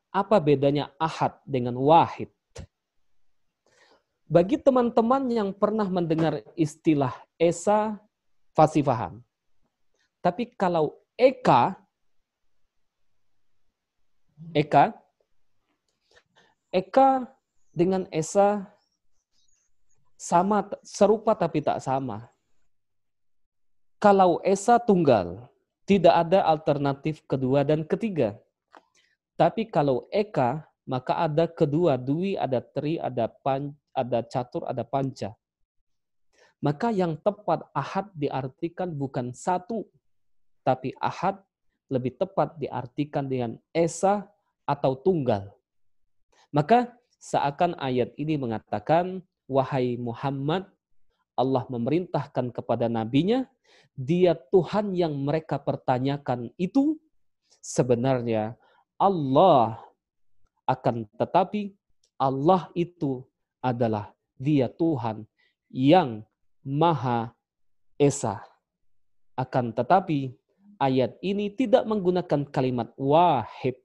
[SPEAKER 3] Apa bedanya ahad dengan wahid? Bagi teman-teman yang pernah mendengar istilah Esa, pasti paham. Tapi kalau Eka, Eka, Eka dengan Esa sama serupa tapi tak sama. Kalau Esa tunggal, tidak ada alternatif kedua dan ketiga. Tapi kalau Eka, maka ada kedua, dui, ada tri, ada pan, ada catur, ada panca. Maka yang tepat ahad diartikan bukan satu, tapi ahad lebih tepat diartikan dengan esa atau tunggal. Maka seakan ayat ini mengatakan, wahai Muhammad, Allah memerintahkan kepada nabinya dia Tuhan yang mereka pertanyakan itu sebenarnya Allah akan tetapi Allah itu adalah dia Tuhan yang Maha Esa. Akan tetapi ayat ini tidak menggunakan kalimat wahid,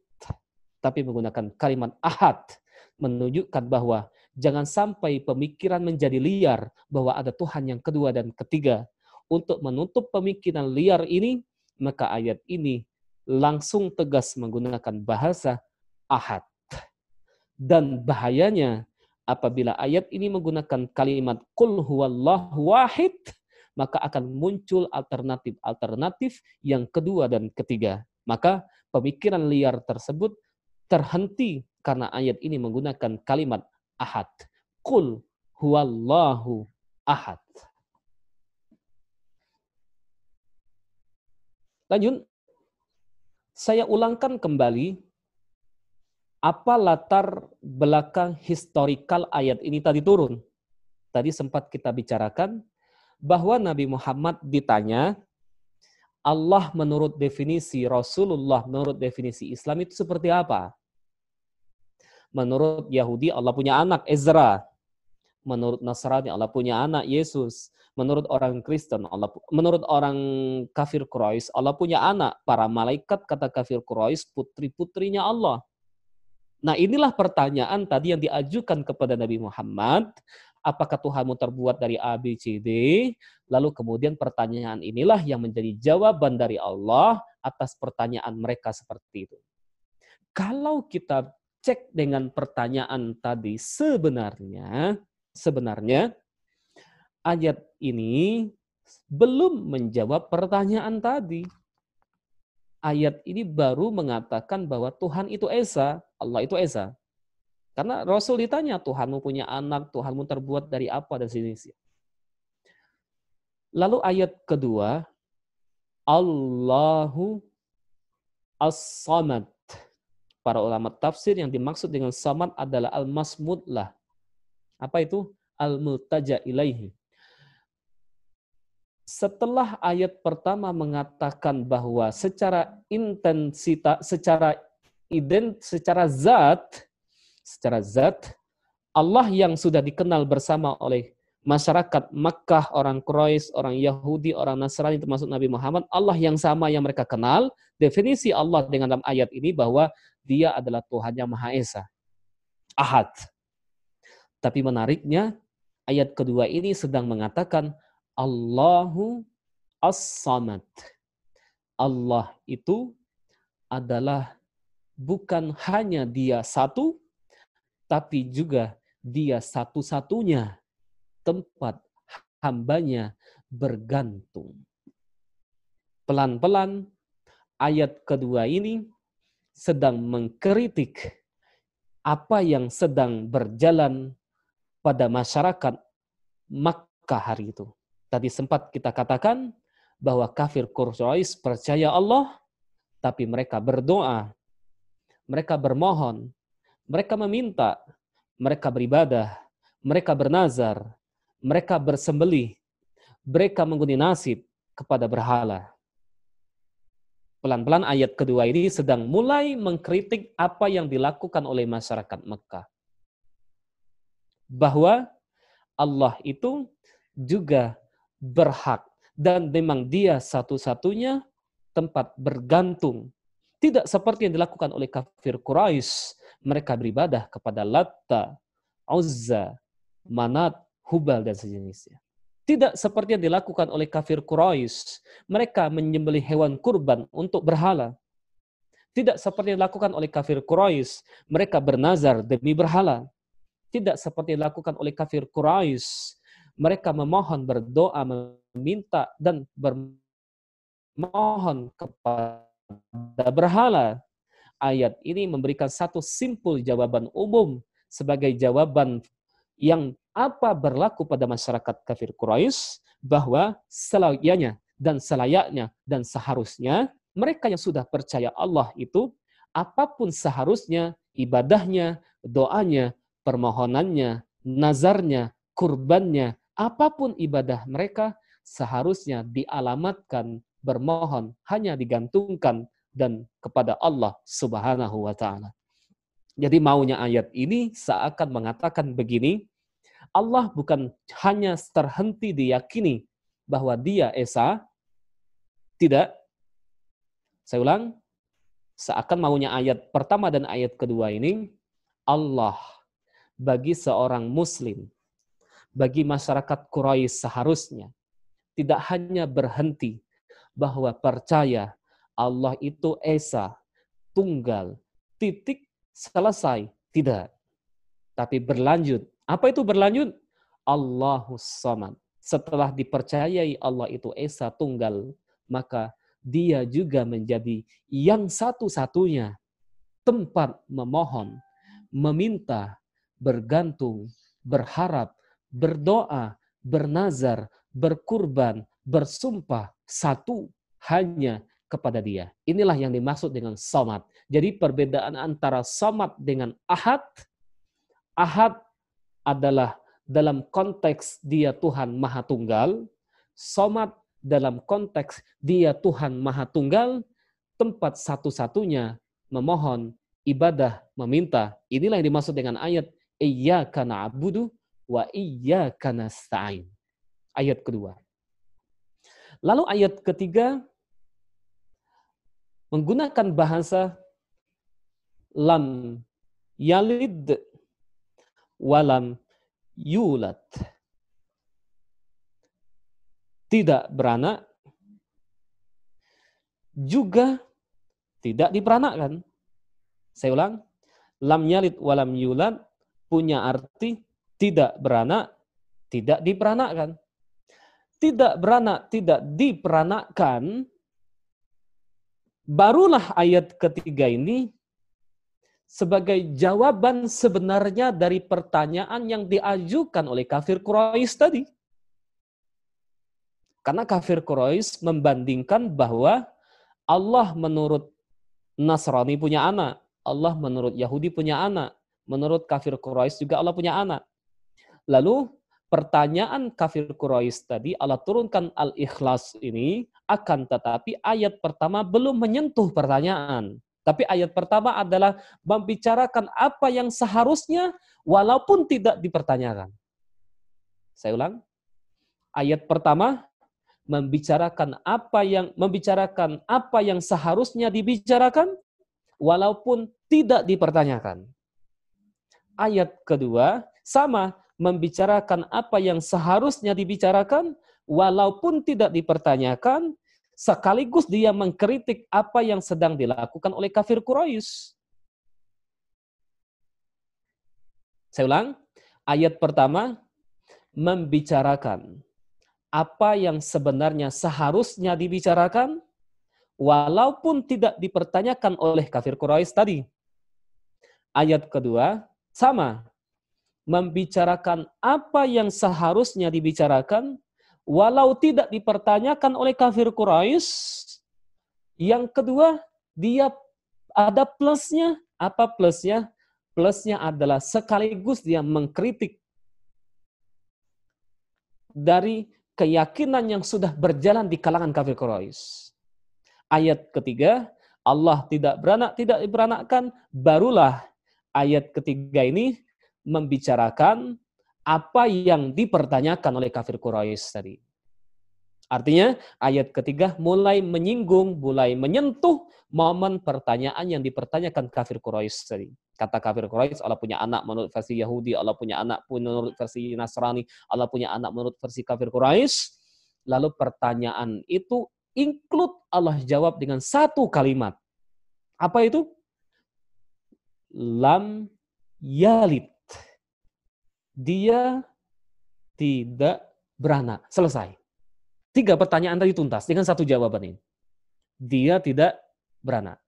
[SPEAKER 3] tapi menggunakan kalimat ahad, menunjukkan bahwa jangan sampai pemikiran menjadi liar bahwa ada Tuhan yang kedua dan ketiga, untuk menutup pemikiran liar ini, maka ayat ini langsung tegas menggunakan bahasa ahad. Dan bahayanya apabila ayat ini menggunakan kalimat kul huwallahu wahid, maka akan muncul alternatif-alternatif yang kedua dan ketiga. Maka pemikiran liar tersebut terhenti karena ayat ini menggunakan kalimat ahad. Kul huwallahu ahad. Lanjut, saya ulangkan kembali apa latar belakang historikal ayat ini tadi turun. Tadi sempat kita bicarakan bahwa Nabi Muhammad ditanya, Allah menurut definisi Rasulullah, menurut definisi Islam itu seperti apa? Menurut Yahudi Allah punya anak Ezra. Menurut Nasrani Allah punya anak Yesus menurut orang Kristen, Allah menurut orang kafir Quraisy, Allah punya anak. Para malaikat kata kafir Quraisy putri-putrinya Allah. Nah inilah pertanyaan tadi yang diajukan kepada Nabi Muhammad. Apakah Tuhanmu terbuat dari A, B, C, D? Lalu kemudian pertanyaan inilah yang menjadi jawaban dari Allah atas pertanyaan mereka seperti itu. Kalau kita cek dengan pertanyaan tadi sebenarnya, sebenarnya ayat ini belum menjawab pertanyaan tadi ayat ini baru mengatakan bahwa Tuhan itu Esa, Allah itu Esa. Karena Rasul ditanya, Tuhanmu punya anak, Tuhanmu terbuat dari apa, dan sejenisnya. Lalu ayat kedua, Allahu As-Samad. Para ulama tafsir yang dimaksud dengan samad adalah al-masmud lah. Apa itu? Al-multaja ilaihi setelah ayat pertama mengatakan bahwa secara intensitas, secara ident, secara zat, secara zat, Allah yang sudah dikenal bersama oleh masyarakat Makkah, orang Quraisy, orang Yahudi, orang Nasrani termasuk Nabi Muhammad, Allah yang sama yang mereka kenal, definisi Allah dengan dalam ayat ini bahwa dia adalah Tuhan yang Maha Esa. Ahad. Tapi menariknya, ayat kedua ini sedang mengatakan Allahu As-Samad. Allah itu adalah bukan hanya dia satu, tapi juga dia satu-satunya tempat hambanya bergantung. Pelan-pelan ayat kedua ini sedang mengkritik apa yang sedang berjalan pada masyarakat Makkah hari itu. Tadi sempat kita katakan bahwa kafir Quraisy percaya Allah, tapi mereka berdoa, mereka bermohon, mereka meminta, mereka beribadah, mereka bernazar, mereka bersembelih, mereka menggunakan nasib kepada berhala. Pelan-pelan ayat kedua ini sedang mulai mengkritik apa yang dilakukan oleh masyarakat Mekah. Bahwa Allah itu juga berhak dan memang dia satu-satunya tempat bergantung. Tidak seperti yang dilakukan oleh kafir Quraisy. Mereka beribadah kepada Latta, Uzza, Manat, Hubal, dan sejenisnya. Tidak seperti yang dilakukan oleh kafir Quraisy. Mereka menyembelih hewan kurban untuk berhala. Tidak seperti yang dilakukan oleh kafir Quraisy. Mereka bernazar demi berhala. Tidak seperti yang dilakukan oleh kafir Quraisy mereka memohon, berdoa, meminta, dan bermohon kepada berhala. Ayat ini memberikan satu simpul jawaban umum sebagai jawaban yang apa berlaku pada masyarakat kafir Quraisy bahwa selayaknya dan selayaknya dan seharusnya mereka yang sudah percaya Allah itu apa pun seharusnya ibadahnya, doanya, permohonannya, nazarnya, kurbannya, apa pun ibadah mereka seharusnya dialamatkan bermohon hanya digantungkan dan kepada Allah Subhanahu wa taala. Jadi maunya ayat ini seakan mengatakan begini, Allah bukan hanya terhenti diyakini bahwa dia Esa, tidak. Saya ulang, seakan maunya ayat pertama dan ayat kedua ini, Allah bagi seorang muslim bagi masyarakat Quraisy seharusnya tidak hanya berhenti bahwa percaya Allah itu Esa, tunggal, titik, selesai. Tidak. Tapi berlanjut. Apa itu berlanjut? Allahus Samad. Setelah dipercayai Allah itu Esa, tunggal, maka dia juga menjadi yang satu-satunya tempat memohon, meminta, bergantung, berharap, berdoa, bernazar, berkurban, bersumpah satu hanya kepada dia. Inilah yang dimaksud dengan somat. Jadi perbedaan antara somat dengan ahad, ahad adalah dalam konteks dia Tuhan Maha Tunggal, somat dalam konteks dia Tuhan Maha Tunggal, tempat satu-satunya memohon, ibadah, meminta. Inilah yang dimaksud dengan ayat Iyyaka na'budu wa iyyaka nasta'in. Ayat kedua. Lalu ayat ketiga menggunakan bahasa lam yalid walam yulad. Tidak beranak, juga tidak diperanakkan. Saya ulang, lam yalid walam yulad punya arti tidak beranak, tidak diperanakkan. Tidak beranak, tidak diperanakkan, barulah ayat ketiga ini sebagai jawaban sebenarnya dari pertanyaan yang diajukan oleh kafir Quraisy tadi. Karena kafir Quraisy membandingkan bahwa Allah menurut Nasrani punya anak, Allah menurut Yahudi punya anak, menurut kafir Quraisy juga Allah punya anak. Lalu pertanyaan kafir Quraisy tadi Allah turunkan Al-Ikhlas ini akan tetapi ayat pertama belum menyentuh pertanyaan. Tapi ayat pertama adalah membicarakan apa yang seharusnya walaupun tidak dipertanyakan. Saya ulang. Ayat pertama membicarakan apa yang membicarakan apa yang seharusnya dibicarakan walaupun tidak dipertanyakan. Ayat kedua sama membicarakan apa yang seharusnya dibicarakan walaupun tidak dipertanyakan sekaligus dia mengkritik apa yang sedang dilakukan oleh kafir Quraisy. Saya ulang, ayat pertama membicarakan apa yang sebenarnya seharusnya dibicarakan walaupun tidak dipertanyakan oleh kafir Quraisy tadi. Ayat kedua sama membicarakan apa yang seharusnya dibicarakan walau tidak dipertanyakan oleh kafir Quraisy. Yang kedua, dia ada plusnya. Apa plusnya? Plusnya adalah sekaligus dia mengkritik dari keyakinan yang sudah berjalan di kalangan kafir Quraisy. Ayat ketiga, Allah tidak beranak, tidak beranakkan, barulah ayat ketiga ini membicarakan apa yang dipertanyakan oleh kafir Quraisy tadi. Artinya ayat ketiga mulai menyinggung, mulai menyentuh momen pertanyaan yang dipertanyakan kafir Quraisy tadi. Kata kafir Quraisy Allah punya anak menurut versi Yahudi, Allah punya anak menurut versi Nasrani, Allah punya anak menurut versi kafir Quraisy. Lalu pertanyaan itu include Allah jawab dengan satu kalimat. Apa itu? Lam yalid dia tidak beranak. Selesai. Tiga pertanyaan tadi tuntas dengan satu jawaban ini. Dia tidak beranak.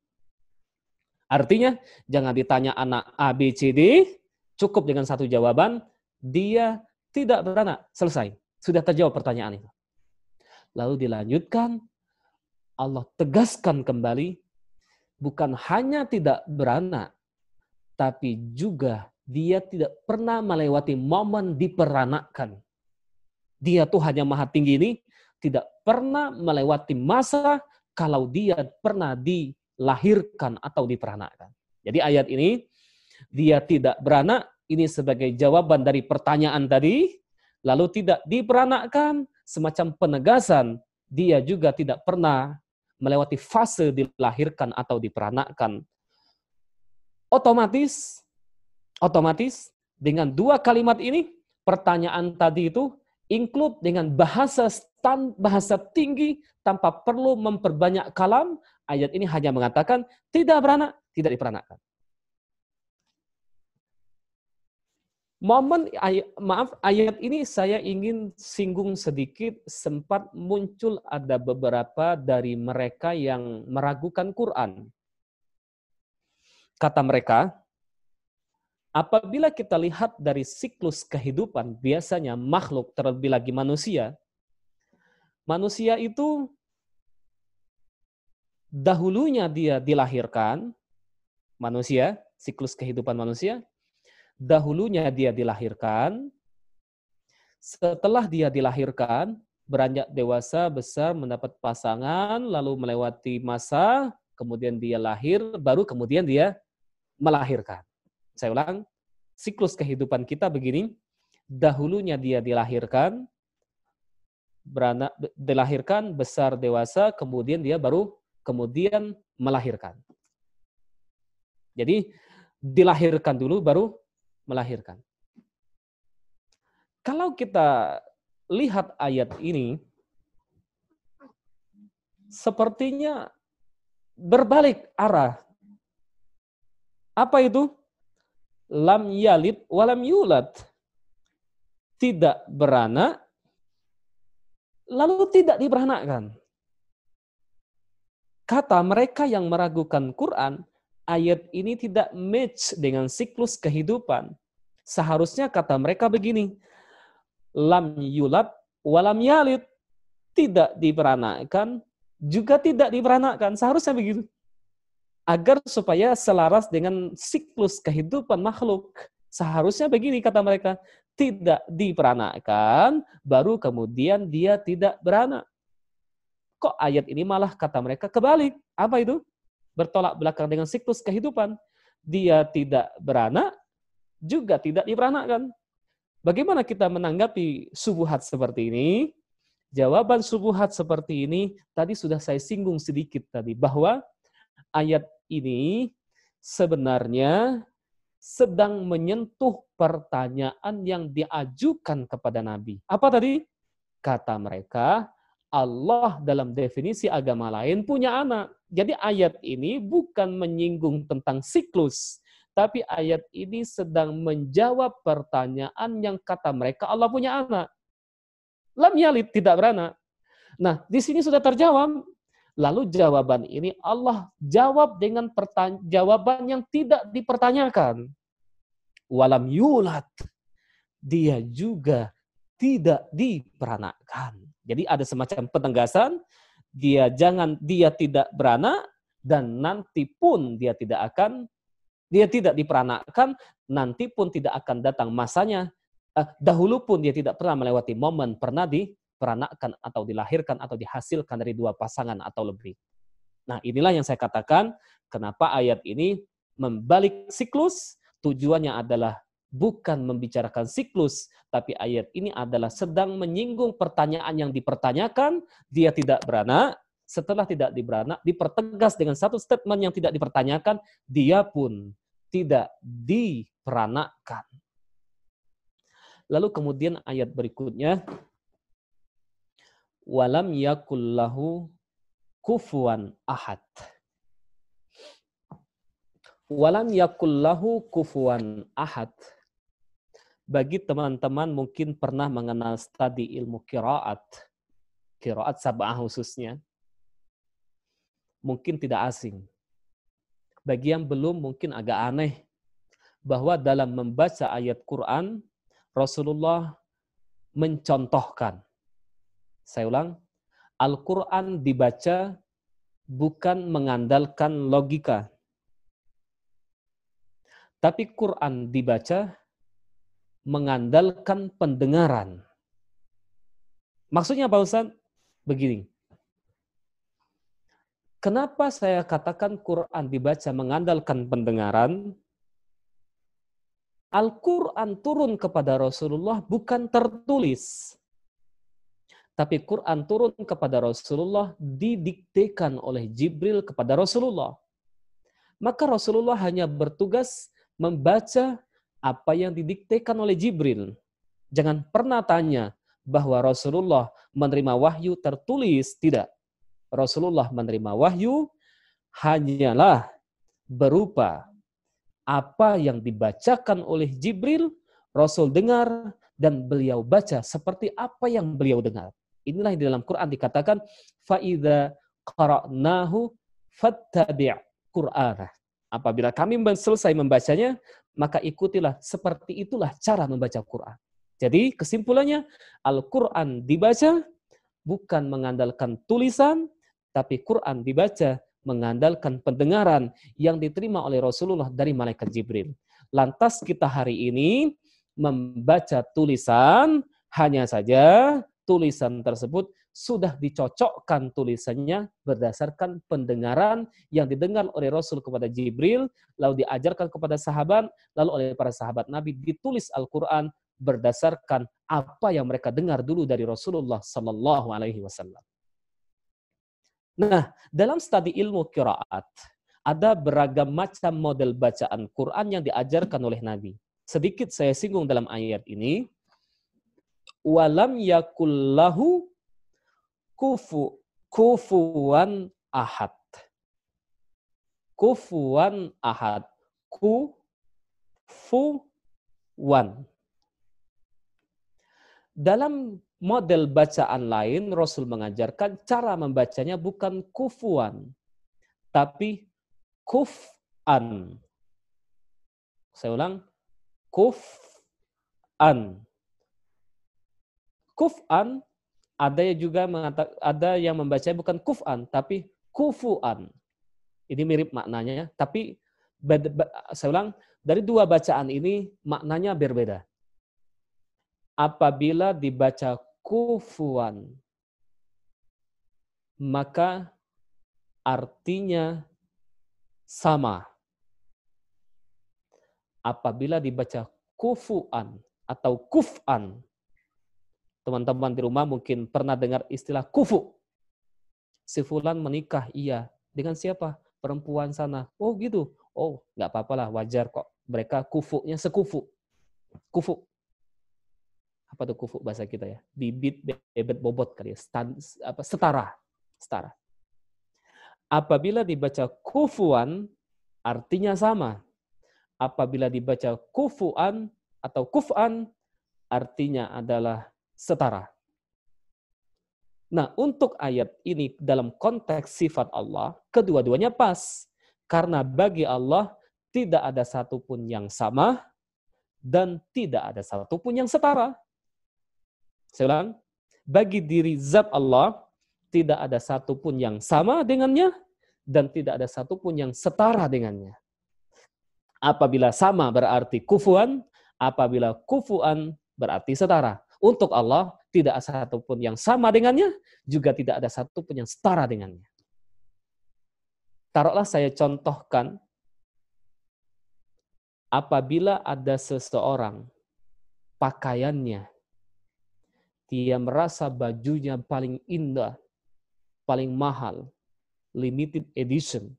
[SPEAKER 3] Artinya, jangan ditanya anak A, B, C, D, cukup dengan satu jawaban, dia tidak beranak. Selesai. Sudah terjawab pertanyaan itu. Lalu dilanjutkan, Allah tegaskan kembali, bukan hanya tidak beranak, tapi juga dia tidak pernah melewati momen diperanakkan. Dia tuh hanya maha tinggi ini tidak pernah melewati masa kalau dia pernah dilahirkan atau diperanakkan. Jadi ayat ini dia tidak beranak ini sebagai jawaban dari pertanyaan tadi lalu tidak diperanakkan semacam penegasan dia juga tidak pernah melewati fase dilahirkan atau diperanakkan. Otomatis otomatis dengan dua kalimat ini pertanyaan tadi itu include dengan bahasa stand, bahasa tinggi tanpa perlu memperbanyak kalam. Ayat ini hanya mengatakan tidak beranak, tidak diperanakkan. Momen ayat, maaf ayat ini saya ingin singgung sedikit sempat muncul ada beberapa dari mereka yang meragukan Quran. Kata mereka, Apabila kita lihat dari siklus kehidupan, biasanya makhluk terlebih lagi manusia, manusia itu dahulunya dia dilahirkan, manusia, siklus kehidupan manusia, dahulunya dia dilahirkan, setelah dia dilahirkan, beranjak dewasa, besar, mendapat pasangan, lalu melewati masa, kemudian dia lahir, baru kemudian dia melahirkan. Saya ulang, siklus kehidupan kita begini, dahulunya dia dilahirkan, beranak, dilahirkan, besar, dewasa, kemudian dia baru kemudian melahirkan. Jadi dilahirkan dulu baru melahirkan. Kalau kita lihat ayat ini, sepertinya berbalik arah. Apa itu? Lam yalid walam yulad. Tidak beranak, lalu tidak diberanakkan. Kata mereka yang meragukan Quran, ayat ini tidak match dengan siklus kehidupan. Seharusnya kata mereka begini, lam yulad walam yalid. Tidak diberanakkan, juga tidak diberanakkan. Seharusnya begitu. Agar supaya selaras dengan siklus kehidupan makhluk. Seharusnya begini kata mereka, tidak diperanakkan, baru kemudian dia tidak beranak. Kok ayat ini malah kata mereka kebalik? Apa itu? Bertolak belakang dengan siklus kehidupan. Dia tidak beranak, juga tidak diperanakkan. Bagaimana kita menanggapi subuhat seperti ini? Jawaban subuhat seperti ini tadi sudah saya singgung sedikit tadi bahwa ayat ini sebenarnya sedang menyentuh pertanyaan yang diajukan kepada Nabi. Apa tadi? Kata mereka, Allah dalam definisi agama lain punya anak. Jadi ayat ini bukan menyinggung tentang siklus, tapi ayat ini sedang menjawab pertanyaan yang kata mereka Allah punya anak. Lam yalid tidak beranak. Nah, di sini sudah terjawab. Lalu jawaban ini Allah jawab dengan jawaban yang tidak dipertanyakan. Walam yulad. Dia juga tidak diperanakkan. Jadi ada semacam penegasan, dia jangan dia tidak beranak dan nanti pun dia tidak akan dia tidak diperanakkan, nanti pun tidak akan datang masanya uh, dahulu pun dia tidak pernah melewati momen pernah diperanakkan atau dilahirkan atau dihasilkan dari dua pasangan atau lebih. Nah, inilah yang saya katakan kenapa ayat ini membalik siklus, tujuannya adalah bukan membicarakan siklus, tapi ayat ini adalah sedang menyinggung pertanyaan yang dipertanyakan, dia tidak beranak, setelah tidak diberanak, dipertegas dengan satu statement yang tidak dipertanyakan, dia pun tidak diperanakkan. Lalu kemudian ayat berikutnya walam yakullahu kufuan ahad. Walam yakullahu kufuan ahad. Bagi teman-teman mungkin pernah mengenal studi ilmu kiraat, kiraat sabah khususnya, mungkin tidak asing. Bagi yang belum mungkin agak aneh bahwa dalam membaca ayat Quran Rasulullah mencontohkan. Saya ulang, Al-Quran dibaca bukan mengandalkan logika. Tapi Quran dibaca mengandalkan pendengaran. Maksudnya Pak Ustaz? Begini. Kenapa saya katakan Quran dibaca mengandalkan pendengaran? Al-Quran turun kepada Rasulullah bukan tertulis. Tapi Quran turun kepada Rasulullah didiktekan oleh Jibril kepada Rasulullah. Maka Rasulullah hanya bertugas membaca apa yang didiktekan oleh Jibril. Jangan pernah tanya bahwa Rasulullah menerima wahyu tertulis. Tidak. Rasulullah menerima wahyu hanyalah berupa apa yang dibacakan oleh Jibril, Rasul dengar, dan beliau baca seperti apa yang beliau dengar. Inilah di dalam Quran dikatakan faida qara'nahu fattabi' Qur'ana. Apabila kami selesai membacanya, maka ikutilah seperti itulah cara membaca Quran. Jadi kesimpulannya Al-Quran dibaca bukan mengandalkan tulisan, tapi Quran dibaca mengandalkan pendengaran yang diterima oleh Rasulullah dari malaikat Jibril. Lantas kita hari ini membaca tulisan hanya saja tulisan tersebut sudah dicocokkan tulisannya berdasarkan pendengaran yang didengar oleh Rasul kepada Jibril, lalu diajarkan kepada sahabat, lalu oleh para sahabat Nabi ditulis Al-Quran berdasarkan apa yang mereka dengar dulu dari Rasulullah Sallallahu Alaihi Wasallam. Nah, dalam studi ilmu kiraat, Ada beragam macam model bacaan Quran yang diajarkan oleh Nabi. Sedikit saya singgung dalam ayat ini. Walam yakullahu kufu kufuan ahad. Kufuan ahad. Kufuan. Dalam model bacaan lain, Rasul mengajarkan cara membacanya bukan kufuan, tapi kuf'an. Saya ulang, kuf'an. Kuf'an ada yang juga mengatakan ada yang membaca bukan kuf'an tapi kufu'an. Ini mirip maknanya, tapi saya ulang dari dua bacaan ini maknanya berbeda. Apabila dibaca kufuan, maka artinya sama. Apabila dibaca kufuan atau kufan, teman-teman di rumah mungkin pernah dengar istilah kufu. Si fulan menikah, iya. Dengan siapa? Perempuan sana. Oh gitu. Oh, nggak apa-apa lah, wajar kok. Mereka kufunya sekufu. Kufu. Apa tuh kufu bahasa kita ya? Bibit, bebet, bobot kali ya. Stan, apa, setara. Setara. Apabila dibaca kufuan, artinya sama. Apabila dibaca kufuan atau kufan, artinya adalah setara. Nah, untuk ayat ini dalam konteks sifat Allah, kedua-duanya pas. Karena bagi Allah tidak ada satupun yang sama dan tidak ada satupun yang setara. Saya ulang, bagi diri zat Allah tidak ada satupun yang sama dengannya dan tidak ada satupun yang setara dengannya. Apabila sama berarti kufuan, apabila kufuan berarti setara. Untuk Allah tidak ada satupun yang sama dengannya, juga tidak ada satupun yang setara dengannya. Taruhlah saya contohkan, apabila ada seseorang pakaiannya, dia merasa bajunya paling indah, paling mahal, limited edition,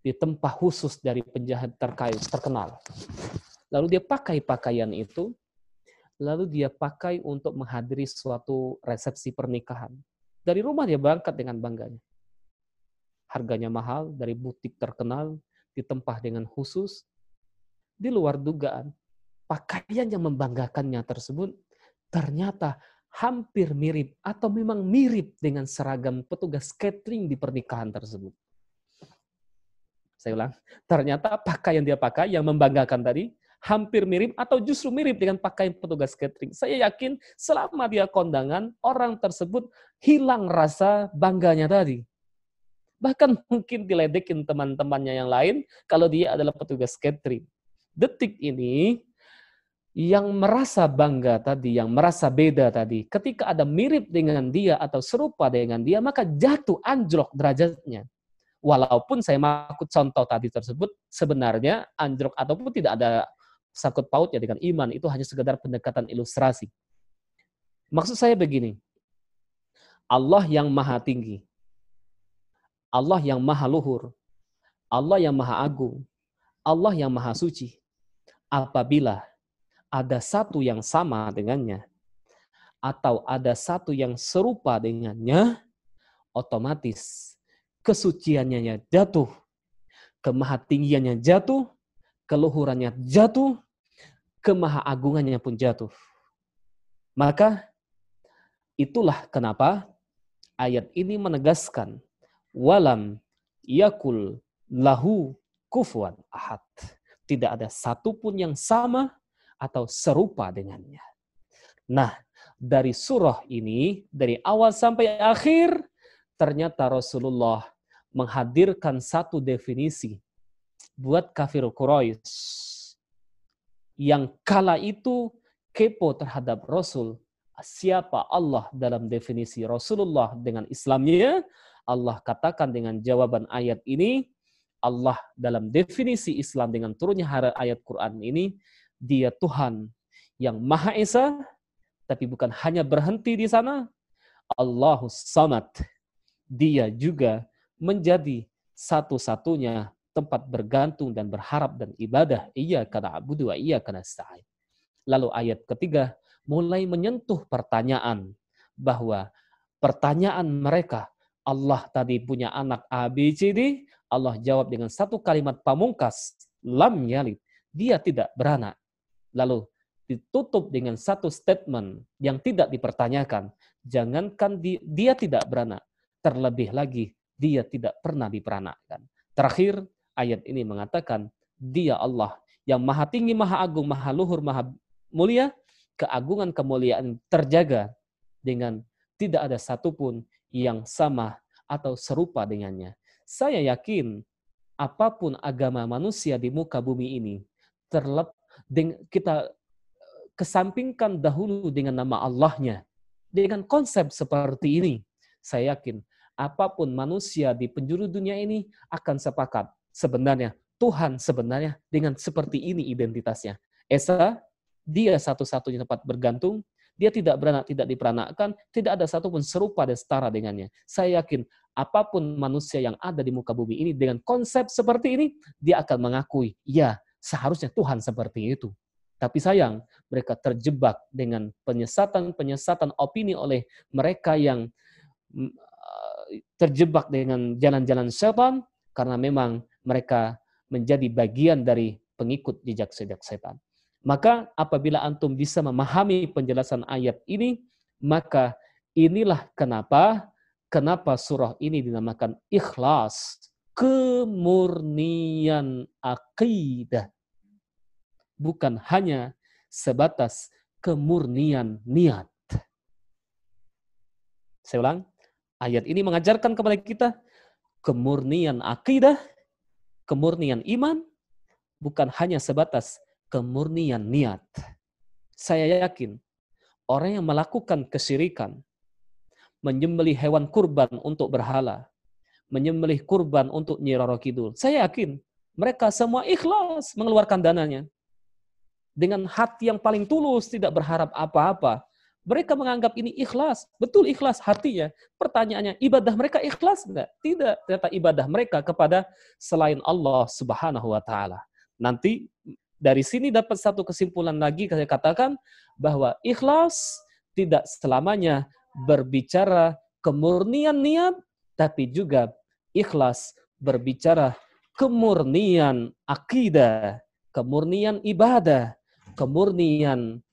[SPEAKER 3] di tempat khusus dari penjahat terkait terkenal. Lalu dia pakai pakaian itu, lalu dia pakai untuk menghadiri suatu resepsi pernikahan. Dari rumah dia berangkat dengan bangganya. Harganya mahal, dari butik terkenal, di tempat dengan khusus, di luar dugaan. Pakaian yang membanggakannya tersebut ternyata hampir mirip atau memang mirip dengan seragam petugas catering di pernikahan tersebut. Saya ulang, ternyata pakaian dia pakai yang membanggakan tadi hampir mirip atau justru mirip dengan pakaian petugas catering. Saya yakin selama dia kondangan, orang tersebut hilang rasa bangganya tadi. Bahkan mungkin diledekin teman-temannya yang lain kalau dia adalah petugas catering. Detik ini, yang merasa bangga tadi, yang merasa beda tadi, ketika ada mirip dengan dia atau serupa dengan dia, maka jatuh anjlok derajatnya. Walaupun saya makut contoh tadi tersebut, sebenarnya anjlok ataupun tidak ada sakut pautnya dengan iman, itu hanya sekedar pendekatan ilustrasi. Maksud saya begini, Allah yang maha tinggi, Allah yang maha luhur, Allah yang maha agung, Allah yang maha suci, apabila ada satu yang sama dengannya, atau ada satu yang serupa dengannya, otomatis kesuciannya jatuh, kemahatinggiannya jatuh, keluhurannya jatuh, kemahaagungannya pun jatuh. Maka itulah kenapa ayat ini menegaskan walam yakul lahu kufuan ahad. Tidak ada satupun yang sama atau serupa dengannya. Nah, dari surah ini, dari awal sampai akhir, ternyata Rasulullah menghadirkan satu definisi buat kafir Quraisy yang kala itu kepo terhadap Rasul. Siapa Allah dalam definisi Rasulullah dengan Islamnya? Allah katakan dengan jawaban ayat ini, Allah dalam definisi Islam dengan turunnya ayat Quran ini, dia Tuhan yang Maha Esa, tapi bukan hanya berhenti di sana. Allahu Samad. Dia juga menjadi satu-satunya tempat bergantung dan berharap dan ibadah. Iya karena abudu wa iya karena sa'in. Lalu ayat ketiga mulai menyentuh pertanyaan bahwa pertanyaan mereka Allah tadi punya anak A, B, C, D. Allah jawab dengan satu kalimat pamungkas. Lam yalid. Dia tidak beranak. Lalu ditutup dengan satu statement yang tidak dipertanyakan. Jangankan di, dia tidak beranak. Terlebih lagi, dia tidak pernah diperanakkan. Terakhir, ayat ini mengatakan, dia Allah yang maha tinggi, maha agung, maha luhur, maha mulia, keagungan kemuliaan terjaga dengan tidak ada satupun yang sama atau serupa dengannya. Saya yakin apa pun agama manusia di muka bumi ini, terlep, kita kesampingkan dahulu dengan nama Allahnya. Dengan konsep seperti ini, saya yakin apa pun manusia di penjuru dunia ini akan sepakat. Sebenarnya Tuhan sebenarnya dengan seperti ini identitasnya. Esa, dia satu-satunya tempat bergantung, dia tidak beranak, tidak diperanakkan, tidak ada satupun serupa dan setara dengannya. Saya yakin apa pun manusia yang ada di muka bumi ini dengan konsep seperti ini, dia akan mengakui, ya seharusnya Tuhan seperti itu. Tapi sayang, mereka terjebak dengan penyesatan-penyesatan opini oleh mereka yang mm, terjebak dengan jalan-jalan setan karena memang mereka menjadi bagian dari pengikut jejak-jejak setan. Maka apabila antum bisa memahami penjelasan ayat ini, maka inilah kenapa kenapa surah ini dinamakan ikhlas, kemurnian akidah. Bukan hanya sebatas kemurnian niat. Saya ulang, ayat ini mengajarkan kepada kita kemurnian akidah, kemurnian iman, bukan hanya sebatas kemurnian niat. Saya yakin orang yang melakukan kesyirikan, menyembelih hewan kurban untuk berhala, menyembelih kurban untuk Nyi Roro Kidul, saya yakin mereka semua ikhlas mengeluarkan dananya. Dengan hati yang paling tulus, tidak berharap apa-apa. Mereka menganggap ini ikhlas. Betul ikhlas hatinya. Pertanyaannya, ibadah mereka ikhlas enggak? Tidak. Ternyata ibadah mereka kepada selain Allah subhanahu wa ta'ala. Nanti dari sini dapat satu kesimpulan lagi saya katakan bahwa ikhlas tidak selamanya berbicara kemurnian niat tapi juga ikhlas berbicara kemurnian akidah, kemurnian ibadah, kemurnian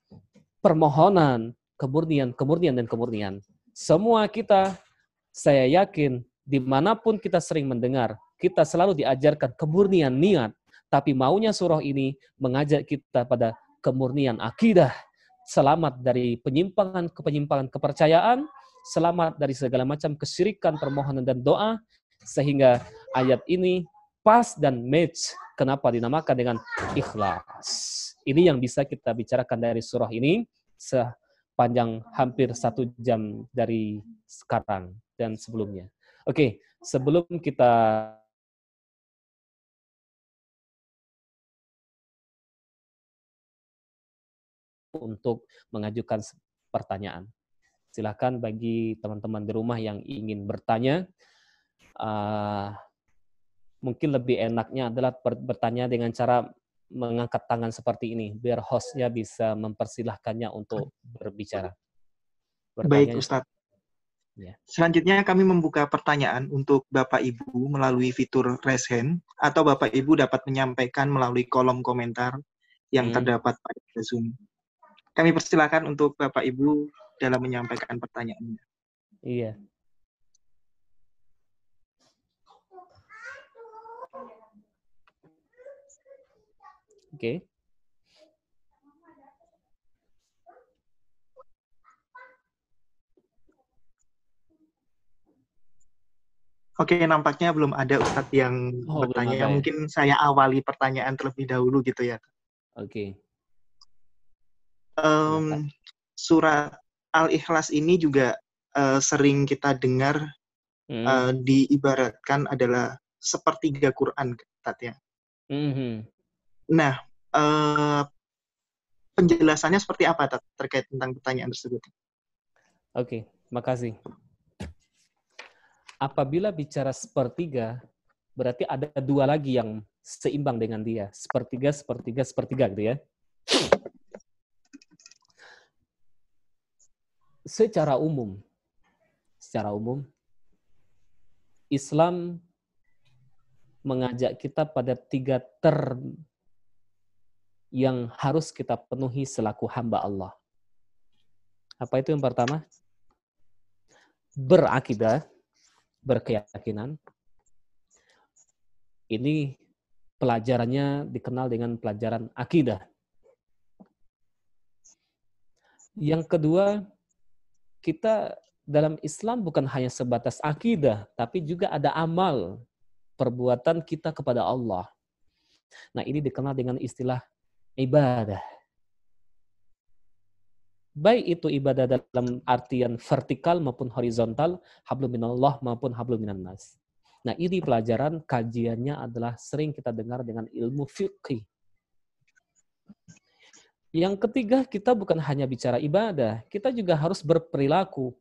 [SPEAKER 3] permohonan, kemurnian, kemurnian, dan kemurnian. Semua kita, saya yakin, di mana pun kita sering mendengar, kita selalu diajarkan kemurnian niat, tapi maunya surah ini mengajak kita pada kemurnian akidah, selamat dari penyimpangan ke penyimpangan kepercayaan, selamat dari segala macam kesyirikan, permohonan dan doa, sehingga ayat ini pas dan match kenapa dinamakan dengan ikhlas. Ini yang bisa kita bicarakan dari surah ini sepanjang hampir satu jam dari sekarang dan sebelumnya. Oke, sebelum kita untuk mengajukan pertanyaan. Silakan bagi teman-teman di rumah yang ingin bertanya, uh, mungkin lebih enaknya adalah bertanya dengan cara mengangkat tangan seperti ini, biar hostnya bisa mempersilahkannya untuk berbicara.
[SPEAKER 2] Bertanya. Baik, Ustadz. Ya. Selanjutnya kami membuka pertanyaan untuk Bapak Ibu melalui fitur raise hand atau Bapak Ibu dapat menyampaikan melalui kolom komentar yang hmm. terdapat pada Zoom. Kami persilakan untuk Bapak Ibu dalam menyampaikan pertanyaannya.
[SPEAKER 3] Iya. Oke. Okay.
[SPEAKER 2] Oke, nampaknya belum ada Ustadz yang oh, bertanya. Ya. Mungkin saya awali pertanyaan terlebih dahulu gitu ya.
[SPEAKER 3] Oke. Okay
[SPEAKER 2] um, surat Al-Ikhlas ini juga uh, sering kita dengar hmm. uh, diibaratkan adalah sepertiga Quran, katanya. Hmm. Nah, uh, penjelasannya seperti apa tat, terkait tentang pertanyaan tersebut?
[SPEAKER 3] Oke, okay, makasih. Apabila bicara sepertiga, berarti ada dua lagi yang seimbang dengan dia. Sepertiga, sepertiga, sepertiga gitu ya. Secara umum, secara umum, Islam mengajak kita pada tiga ter yang harus kita penuhi selaku hamba Allah. Apa itu yang pertama? Berakidah, berkeyakinan. Ini pelajarannya dikenal dengan pelajaran akidah. Yang kedua, kita dalam Islam bukan hanya sebatas akidah, tapi juga ada amal perbuatan kita kepada Allah. Nah, ini dikenal dengan istilah ibadah. Baik itu ibadah dalam artian vertikal maupun horizontal, hablum minallah maupun hablum minan nas. Nah, ini pelajaran kajiannya adalah sering kita dengar dengan ilmu fiqih. Yang ketiga, kita bukan hanya bicara ibadah, kita juga harus berperilaku.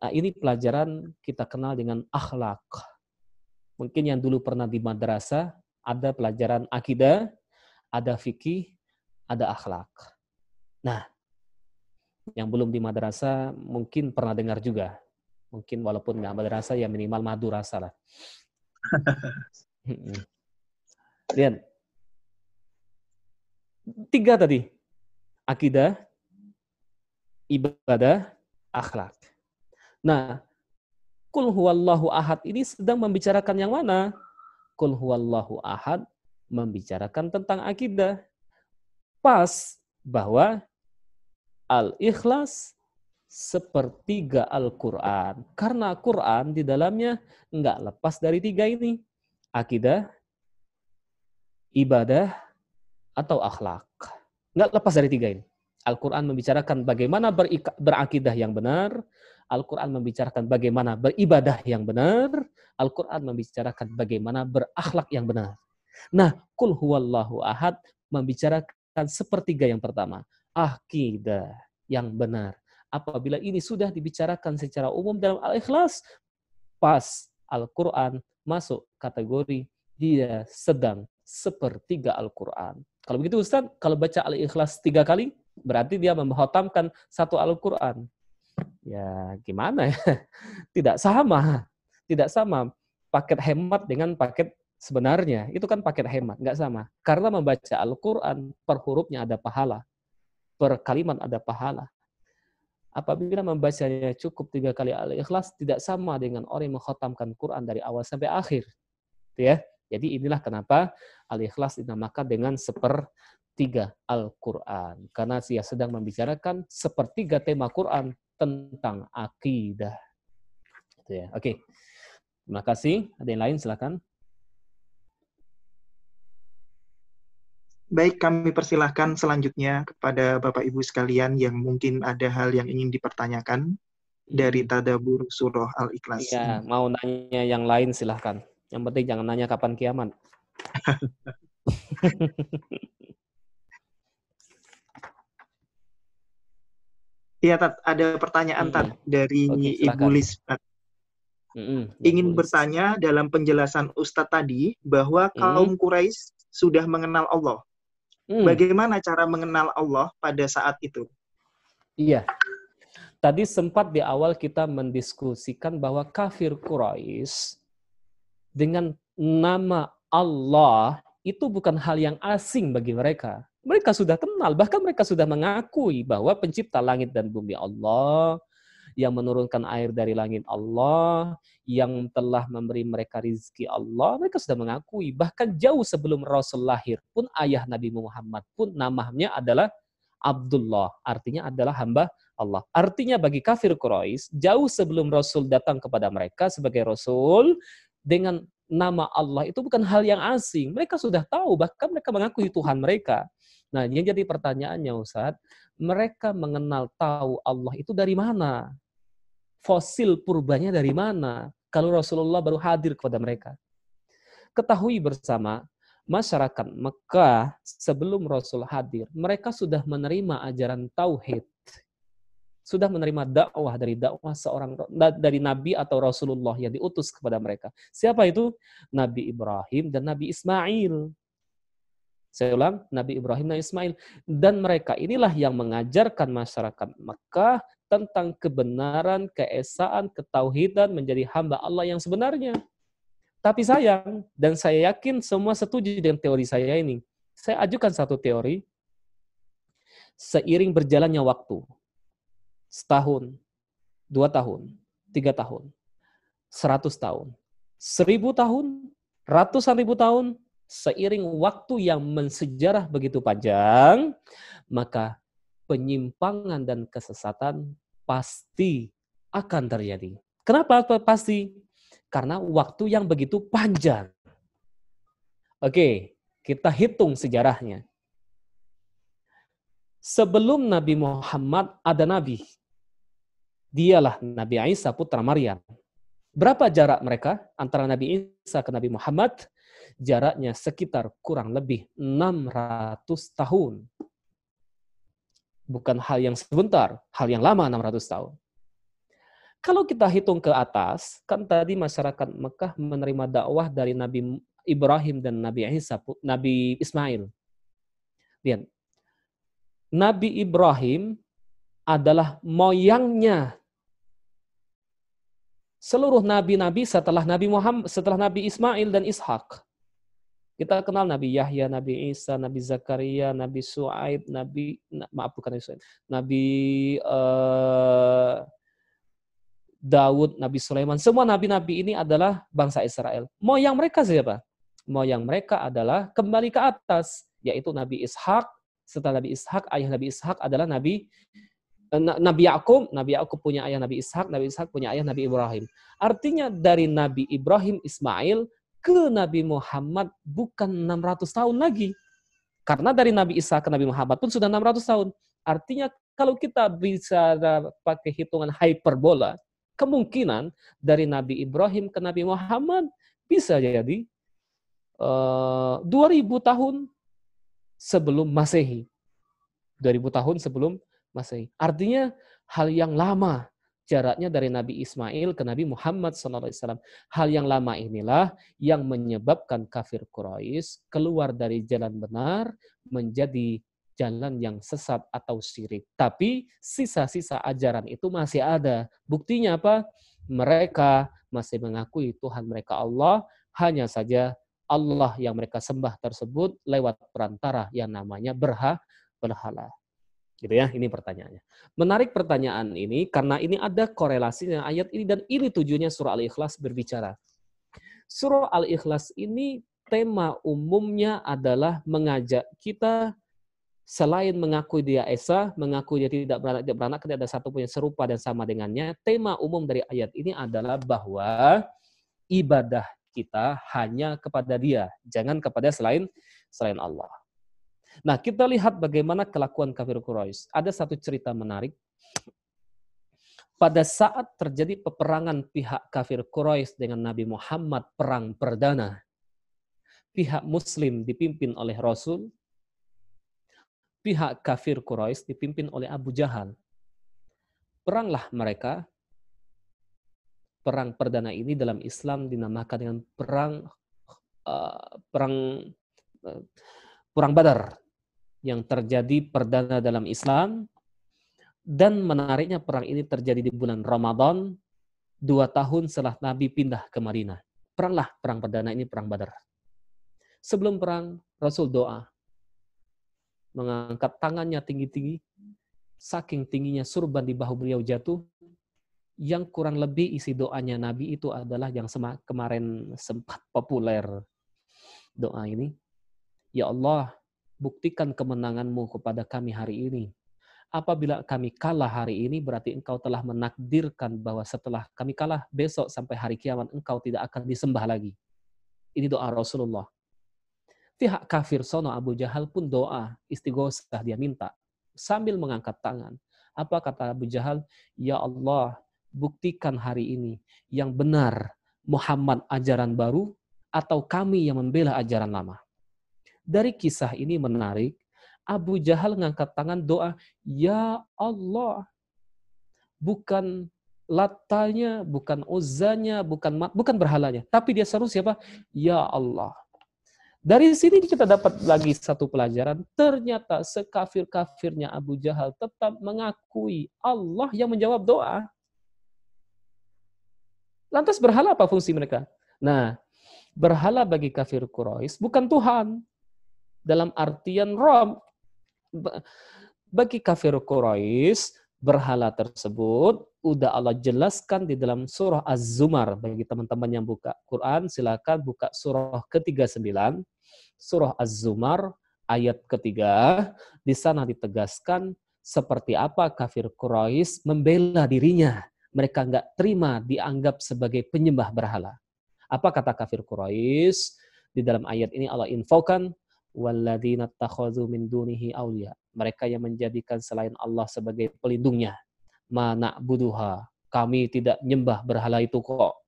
[SPEAKER 3] Nah, ini pelajaran kita kenal dengan akhlak. Mungkin yang dulu pernah di madrasah, ada pelajaran akidah, ada fikih, ada akhlak. Nah, yang belum di madrasah mungkin pernah dengar juga. Mungkin walaupun nggak madrasah ya minimal madu rasa lah. Lihat. Tiga tadi. Akidah, ibadah, akhlak. Nah, kul huwallahu ahad ini sedang membicarakan yang mana? Kul huwallahu ahad membicarakan tentang akidah. Pas bahwa al-ikhlas sepertiga Al-Quran. Karena Quran di dalamnya nggak lepas dari tiga ini. Akidah, ibadah, atau akhlak. Nggak lepas dari tiga ini. Al-Quran membicarakan bagaimana berakidah yang benar, Al-Quran membicarakan bagaimana beribadah yang benar, Al-Quran membicarakan bagaimana berakhlak yang benar. Nah, kul huwallahu ahad membicarakan sepertiga yang pertama, akidah yang benar. Apabila ini sudah dibicarakan secara umum dalam Al-Ikhlas, pas Al-Quran masuk kategori dia sedang sepertiga Al-Quran. Kalau begitu Ustaz, kalau baca Al-Ikhlas tiga kali, berarti dia menghotamkan satu Al-Quran. Ya gimana ya? Tidak sama. Tidak sama paket hemat dengan paket sebenarnya itu kan paket hemat, nggak sama. Karena membaca Al-Quran, per hurufnya ada pahala, per kalimat ada pahala. Apabila membacanya cukup tiga kali al-ikhlas, tidak sama dengan orang yang mengkhatamkan Quran dari awal sampai akhir. Ya, Jadi inilah kenapa al-ikhlas dinamakan dengan sepertiga Al-Quran. Karena dia sedang membicarakan sepertiga tema Quran tentang akidah. ya. Oke. Terima kasih. Ada yang lain silakan.
[SPEAKER 2] Baik, kami persilahkan selanjutnya kepada Bapak Ibu sekalian yang mungkin ada hal yang ingin dipertanyakan dari hmm. Tadabur Surah Al-Ikhlas.
[SPEAKER 3] Iya, mau nanya yang lain silahkan. Yang penting jangan nanya kapan kiamat.
[SPEAKER 2] Iya, Tat, ada pertanyaan, hmm. dari Oke, Ibu Lisbeth. Mm-hmm. Ingin bertanya dalam penjelasan Ustadz tadi bahwa kaum mm. Quraisy sudah mengenal Allah. Hmm. Bagaimana cara mengenal Allah pada saat itu?
[SPEAKER 3] Iya. Tadi sempat di awal kita mendiskusikan bahwa kafir Quraisy dengan nama Allah itu bukan hal yang asing bagi mereka. Mereka sudah kenal, bahkan mereka sudah mengakui bahwa pencipta langit dan bumi Allah, yang menurunkan air dari langit Allah, yang telah memberi mereka rizki Allah, mereka sudah mengakui. Bahkan jauh sebelum Rasul lahir pun ayah Nabi Muhammad pun namanya adalah Abdullah, artinya adalah hamba Allah. Artinya bagi kafir Quraisy, jauh sebelum Rasul datang kepada mereka sebagai Rasul, dengan nama Allah itu bukan hal yang asing. Mereka sudah tahu, bahkan mereka mengakui Tuhan mereka. Nah, yang jadi pertanyaannya Ustaz, mereka mengenal tahu Allah itu dari mana? Fosil purbanya dari mana kalau Rasulullah baru hadir kepada mereka. Ketahui bersama, masyarakat Mekah sebelum Rasul hadir, mereka sudah menerima ajaran tauhid. sudah menerima dakwah dari dakwah seorang dari nabi atau rasulullah yang diutus kepada mereka. Siapa itu? Nabi Ibrahim dan Nabi Ismail. Saya ulang, Nabi Ibrahim dan Ismail. Dan mereka inilah yang mengajarkan masyarakat Mekah tentang kebenaran, keesaan, ketauhidan menjadi hamba Allah yang sebenarnya. Tapi sayang, dan saya yakin semua setuju dengan teori saya ini. Saya ajukan satu teori, seiring berjalannya waktu, setahun, dua tahun, tiga tahun, seratus tahun, seribu tahun, ratusan ribu tahun, seiring waktu yang mensejarah begitu panjang, maka penyimpangan dan kesesatan pasti akan terjadi. Kenapa pasti? Karena waktu yang begitu panjang. Oke, kita hitung sejarahnya. Sebelum Nabi Muhammad ada Nabi. Dialah Nabi Isa putra Maryam. Berapa jarak mereka antara Nabi Isa ke Nabi Muhammad? Jaraknya sekitar kurang lebih 600 tahun. Bukan hal yang sebentar, hal yang lama 600 tahun. Kalau kita hitung ke atas, kan tadi masyarakat Mekah menerima dakwah dari Nabi Ibrahim dan Nabi Isa, Nabi Ismail. Lihat. Nabi Ibrahim adalah moyangnya seluruh nabi-nabi setelah Nabi Muhammad, setelah Nabi Ismail dan Ishak. Kita kenal Nabi Yahya, Nabi Isa, Nabi Zakaria, Nabi Suaib, Nabi maaf bukan Nabi Suaib, Nabi uh, Daud, Nabi Sulaiman, semua nabi-nabi ini adalah bangsa Israel. Moyang mereka siapa? Moyang mereka adalah kembali ke atas, yaitu Nabi Ishak. Setelah Nabi Ishak, ayah Nabi Ishak adalah Nabi eh, Nabi Yakub, Nabi Yakub punya ayah Nabi Ishak, Nabi Ishak punya ayah Nabi Ibrahim. Artinya dari Nabi Ibrahim Ismail ke Nabi Muhammad bukan 600 tahun lagi. Karena dari Nabi Isa ke Nabi Muhammad pun sudah 600 tahun. Artinya kalau kita bisa pakai hitungan hyperbola, kemungkinan dari Nabi Ibrahim ke Nabi Muhammad bisa jadi uh, eh, 2000 tahun sebelum Masehi. 2000 tahun sebelum Masehi. Artinya hal yang lama jaraknya dari Nabi Ismail ke Nabi Muhammad SAW. Hal yang lama inilah yang menyebabkan kafir Quraisy keluar dari jalan benar menjadi jalan yang sesat atau syirik. Tapi sisa-sisa ajaran itu masih ada. Buktinya apa? Mereka masih mengakui Tuhan mereka Allah, hanya saja Allah yang mereka sembah tersebut lewat perantara yang namanya berha, berhala. Gitu ya, ini pertanyaannya. Menarik pertanyaan ini karena ini ada korelasinya ayat ini dan ini tujuannya surah Al-Ikhlas berbicara. Surah Al-Ikhlas ini tema umumnya adalah mengajak kita selain mengakui dia Esa, mengakui dia tidak beranak, tidak beranak, tidak ada satu pun yang serupa dan sama dengannya, tema umum dari ayat ini adalah bahwa ibadah kita hanya kepada dia, jangan kepada selain selain Allah. Nah, kita lihat bagaimana kelakuan kafir Quraisy. Ada satu cerita menarik. Pada saat terjadi peperangan pihak kafir Quraisy dengan Nabi Muhammad perang perdana, pihak muslim dipimpin oleh Rasul pihak kafir Quraisy dipimpin oleh Abu Jahal. Peranglah mereka. Perang perdana ini dalam Islam dinamakan dengan perang uh, perang uh, perang Badar yang terjadi perdana dalam Islam dan menariknya perang ini terjadi di bulan Ramadan dua tahun setelah Nabi pindah ke Madinah. Peranglah perang perdana ini perang Badar. Sebelum perang Rasul doa mengangkat tangannya tinggi-tinggi, saking tingginya surban di bahu beliau jatuh, yang kurang lebih isi doanya Nabi itu adalah yang kemarin sempat populer doa ini. Ya Allah, buktikan kemenanganmu kepada kami hari ini. Apabila kami kalah hari ini, berarti engkau telah menakdirkan bahwa setelah kami kalah besok sampai hari kiamat, engkau tidak akan disembah lagi. Ini doa Rasulullah. Pihak kafir sono Abu Jahal pun doa, istighosah dia minta sambil mengangkat tangan. Apa kata Abu Jahal? Ya Allah, buktikan hari ini yang benar Muhammad ajaran baru atau kami yang membela ajaran lama. Dari kisah ini menarik, Abu Jahal mengangkat tangan doa, Ya Allah, bukan latanya, bukan uzanya, bukan bukan berhalanya, tapi dia seru siapa? Ya Allah. Dari sini kita dapat lagi satu pelajaran. Ternyata sekafir-kafirnya Abu Jahal tetap mengakui Allah yang menjawab doa. Lantas berhala apa fungsi mereka? Nah, berhala bagi kafir Quraisy bukan Tuhan. Dalam artian Rob. Bagi kafir Quraisy, berhala tersebut udah Allah jelaskan di dalam surah Az-Zumar. Bagi teman-teman yang buka Quran, silakan buka surah ke-39, surah Az-Zumar ayat ketiga. Di sana ditegaskan seperti apa kafir Quraisy membela dirinya. Mereka nggak terima dianggap sebagai penyembah berhala. Apa kata kafir Quraisy? Di dalam ayat ini Allah infokan walladzina min dunihi awliya. Mereka yang menjadikan selain Allah sebagai pelindungnya. Mana buduha. Kami tidak nyembah berhala itu kok.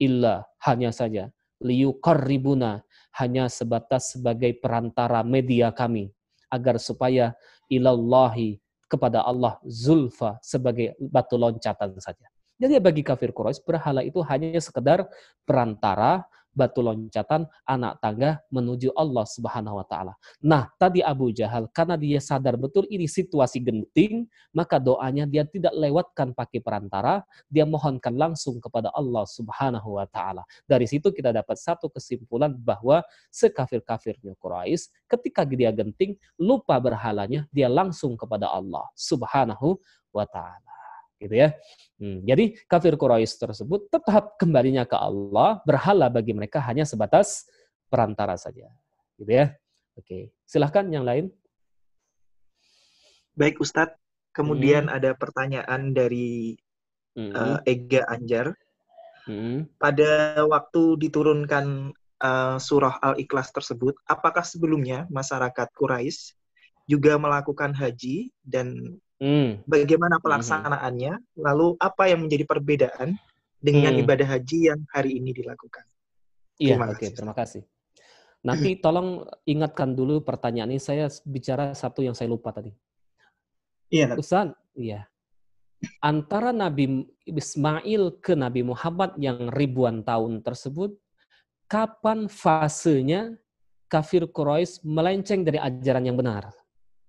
[SPEAKER 3] Illa hanya saja liyukarribuna hanya sebatas sebagai perantara media kami agar supaya ilallahi kepada Allah zulfa sebagai batu loncatan saja. Jadi bagi kafir Quraisy berhala itu hanya sekedar perantara batu loncatan anak tangga menuju Allah Subhanahu wa taala. Nah, tadi Abu Jahal karena dia sadar betul ini situasi genting, maka doanya dia tidak lewatkan pakai perantara, dia mohonkan langsung kepada Allah Subhanahu wa taala. Dari situ kita dapat satu kesimpulan bahwa sekafir-kafirnya Quraisy ketika dia genting lupa berhalanya, dia langsung kepada Allah Subhanahu wa taala gitu ya. Hmm, jadi kafir Quraisy tersebut tetap kembalinya ke Allah, berhala bagi mereka hanya sebatas perantara saja. Gitu ya. Oke, silahkan yang lain.
[SPEAKER 2] Baik Ustadz, kemudian hmm. ada pertanyaan dari hmm. uh, Ega Anjar. Hmm. Pada waktu diturunkan uh, surah Al-Ikhlas tersebut, apakah sebelumnya masyarakat Quraisy juga melakukan haji dan Hmm. Bagaimana hmm. pelaksanaannya? Hmm. Lalu apa yang menjadi perbedaan dengan hmm. ibadah haji yang hari ini dilakukan?
[SPEAKER 3] Iya, oke, okay, terima kasih. Nanti tolong ingatkan dulu pertanyaan ini. Saya bicara satu yang saya lupa tadi. Iya. Ustaz, iya. Antara Nabi Ismail ke Nabi Muhammad yang ribuan tahun tersebut, kapan fasenya kafir Quraisy melenceng dari ajaran yang benar?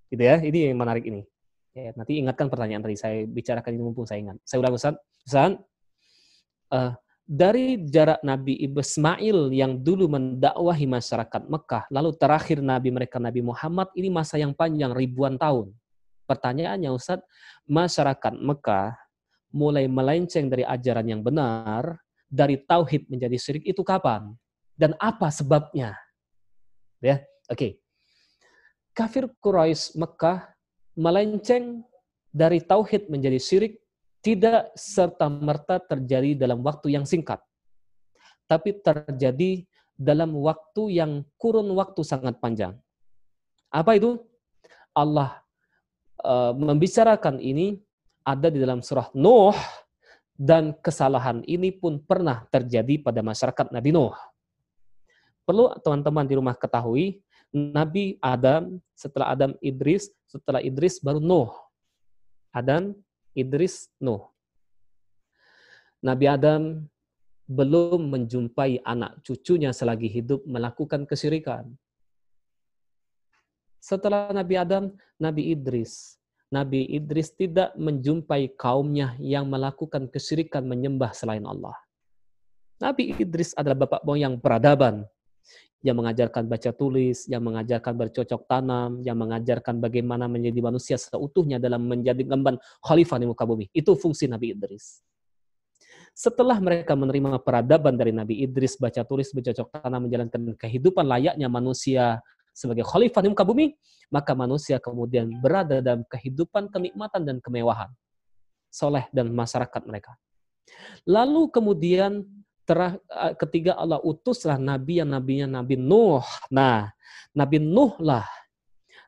[SPEAKER 3] Gitu ya, ini yang menarik ini. Ya, nanti ingatkan pertanyaan tadi saya bicarakan ini mumpung saya ingat. Saya ulang Ustaz. Ustaz, uh, dari jarak Nabi Ismail yang dulu mendakwahi masyarakat Mekah, lalu terakhir Nabi mereka Nabi Muhammad, ini masa yang panjang ribuan tahun. Pertanyaannya Ustaz, masyarakat Mekah mulai melenceng dari ajaran yang benar, dari tauhid menjadi syirik itu kapan? Dan apa sebabnya? Ya, oke. Okay. Kafir Quraisy Mekah melenceng dari tauhid menjadi syirik tidak serta-merta terjadi dalam waktu yang singkat. Tapi terjadi dalam waktu yang kurun waktu sangat panjang. Apa itu? Allah uh, membicarakan ini ada di dalam surah Nuh dan kesalahan ini pun pernah terjadi pada masyarakat Nabi Nuh. Perlu teman-teman di rumah ketahui Nabi Adam, setelah Adam Idris, setelah Idris baru Nuh. Adam, Idris, Nuh. Nabi Adam belum menjumpai anak cucunya selagi hidup melakukan kesyirikan. Setelah Nabi Adam, Nabi Idris. Nabi Idris tidak menjumpai kaumnya yang melakukan kesyirikan menyembah selain Allah. Nabi Idris adalah bapak moyang peradaban yang mengajarkan baca tulis, yang mengajarkan bercocok tanam, yang mengajarkan bagaimana menjadi manusia seutuhnya dalam menjadi gambar khalifah di muka bumi. Itu fungsi Nabi Idris. Setelah mereka menerima peradaban dari Nabi Idris, baca tulis, bercocok tanam, menjalankan kehidupan layaknya manusia sebagai khalifah di muka bumi, maka manusia kemudian berada dalam kehidupan kenikmatan dan kemewahan. Soleh dan masyarakat mereka. Lalu kemudian terah, eh, ketiga Allah utuslah nabi yang nabinya Nabi Nuh. Nah, Nabi Nuh lah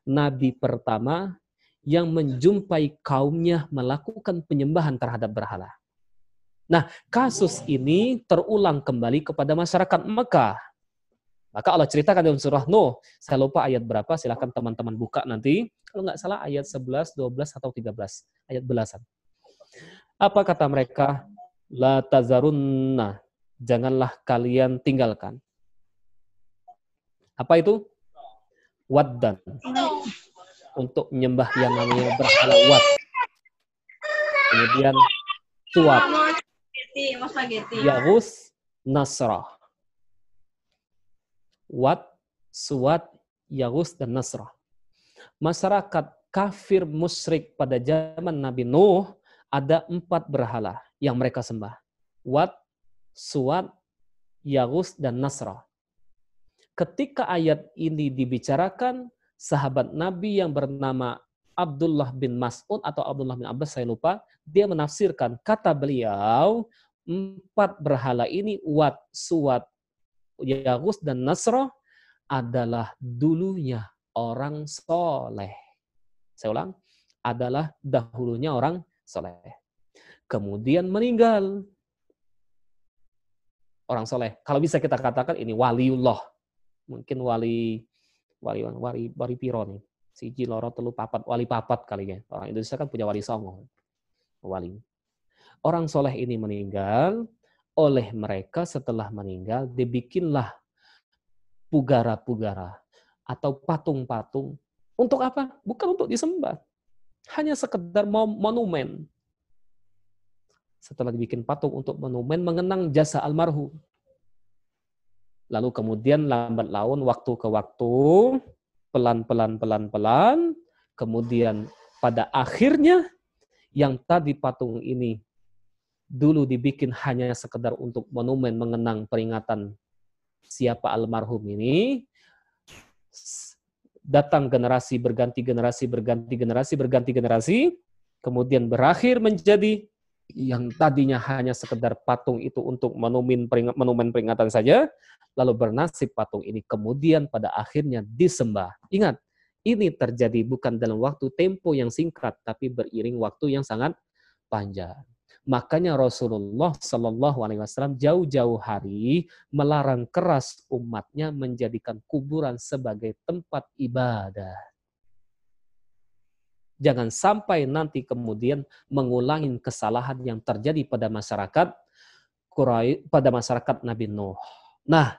[SPEAKER 3] nabi pertama yang menjumpai kaumnya melakukan penyembahan terhadap berhala. Nah, kasus ini terulang kembali kepada masyarakat Mekah. Maka Allah ceritakan dalam surah Nuh. Saya lupa ayat berapa, silahkan teman-teman buka nanti. Kalau nggak salah ayat 11, 12, atau 13. Ayat belasan. Apa kata mereka? La tazarunna. Janganlah kalian tinggalkan. Apa itu? Waddan. Untuk menyembah yang namanya berhala wad. Kemudian suat. Yahus Nasrah. Wat, Suat, Yahus, dan Nasrah. Masyarakat kafir musyrik pada zaman Nabi Nuh ada empat berhala yang mereka sembah. Wat, Suat, Yahus, dan Nasrah. Ketika ayat ini dibicarakan, sahabat Nabi yang bernama Abdullah bin Mas'ud atau Abdullah bin Abbas, saya lupa, dia menafsirkan kata beliau, empat berhala ini, Wat, Suat, Yagus, dan Nasroh adalah dulunya orang soleh. Saya ulang, adalah dahulunya orang soleh. Kemudian meninggal. Orang soleh. Kalau bisa kita katakan ini waliullah. Mungkin wali wali wali wali piro nih. Siji telu papat wali papat kali ya. Orang Indonesia kan punya wali songo. Wali. Orang soleh ini meninggal oleh mereka setelah meninggal dibikinlah pugara-pugara atau patung-patung. Untuk apa? Bukan untuk disembah. Hanya sekedar monumen setelah dibikin patung untuk monumen mengenang jasa almarhum. Lalu kemudian lambat laun waktu ke waktu pelan-pelan pelan-pelan kemudian pada akhirnya yang tadi patung ini dulu dibikin hanya sekedar untuk monumen mengenang peringatan siapa almarhum ini datang generasi berganti generasi berganti generasi berganti generasi kemudian berakhir menjadi yang tadinya hanya sekedar patung itu untuk monumen monumen peringatan saja lalu bernasib patung ini kemudian pada akhirnya disembah. Ingat, ini terjadi bukan dalam waktu tempo yang singkat, tapi beriring waktu yang sangat panjang. Makanya Rasulullah Shallallahu Alaihi Wasallam jauh-jauh hari melarang keras umatnya menjadikan kuburan sebagai tempat ibadah. Jangan sampai nanti kemudian mengulangi kesalahan yang terjadi pada masyarakat pada masyarakat Nabi Nuh. Nah,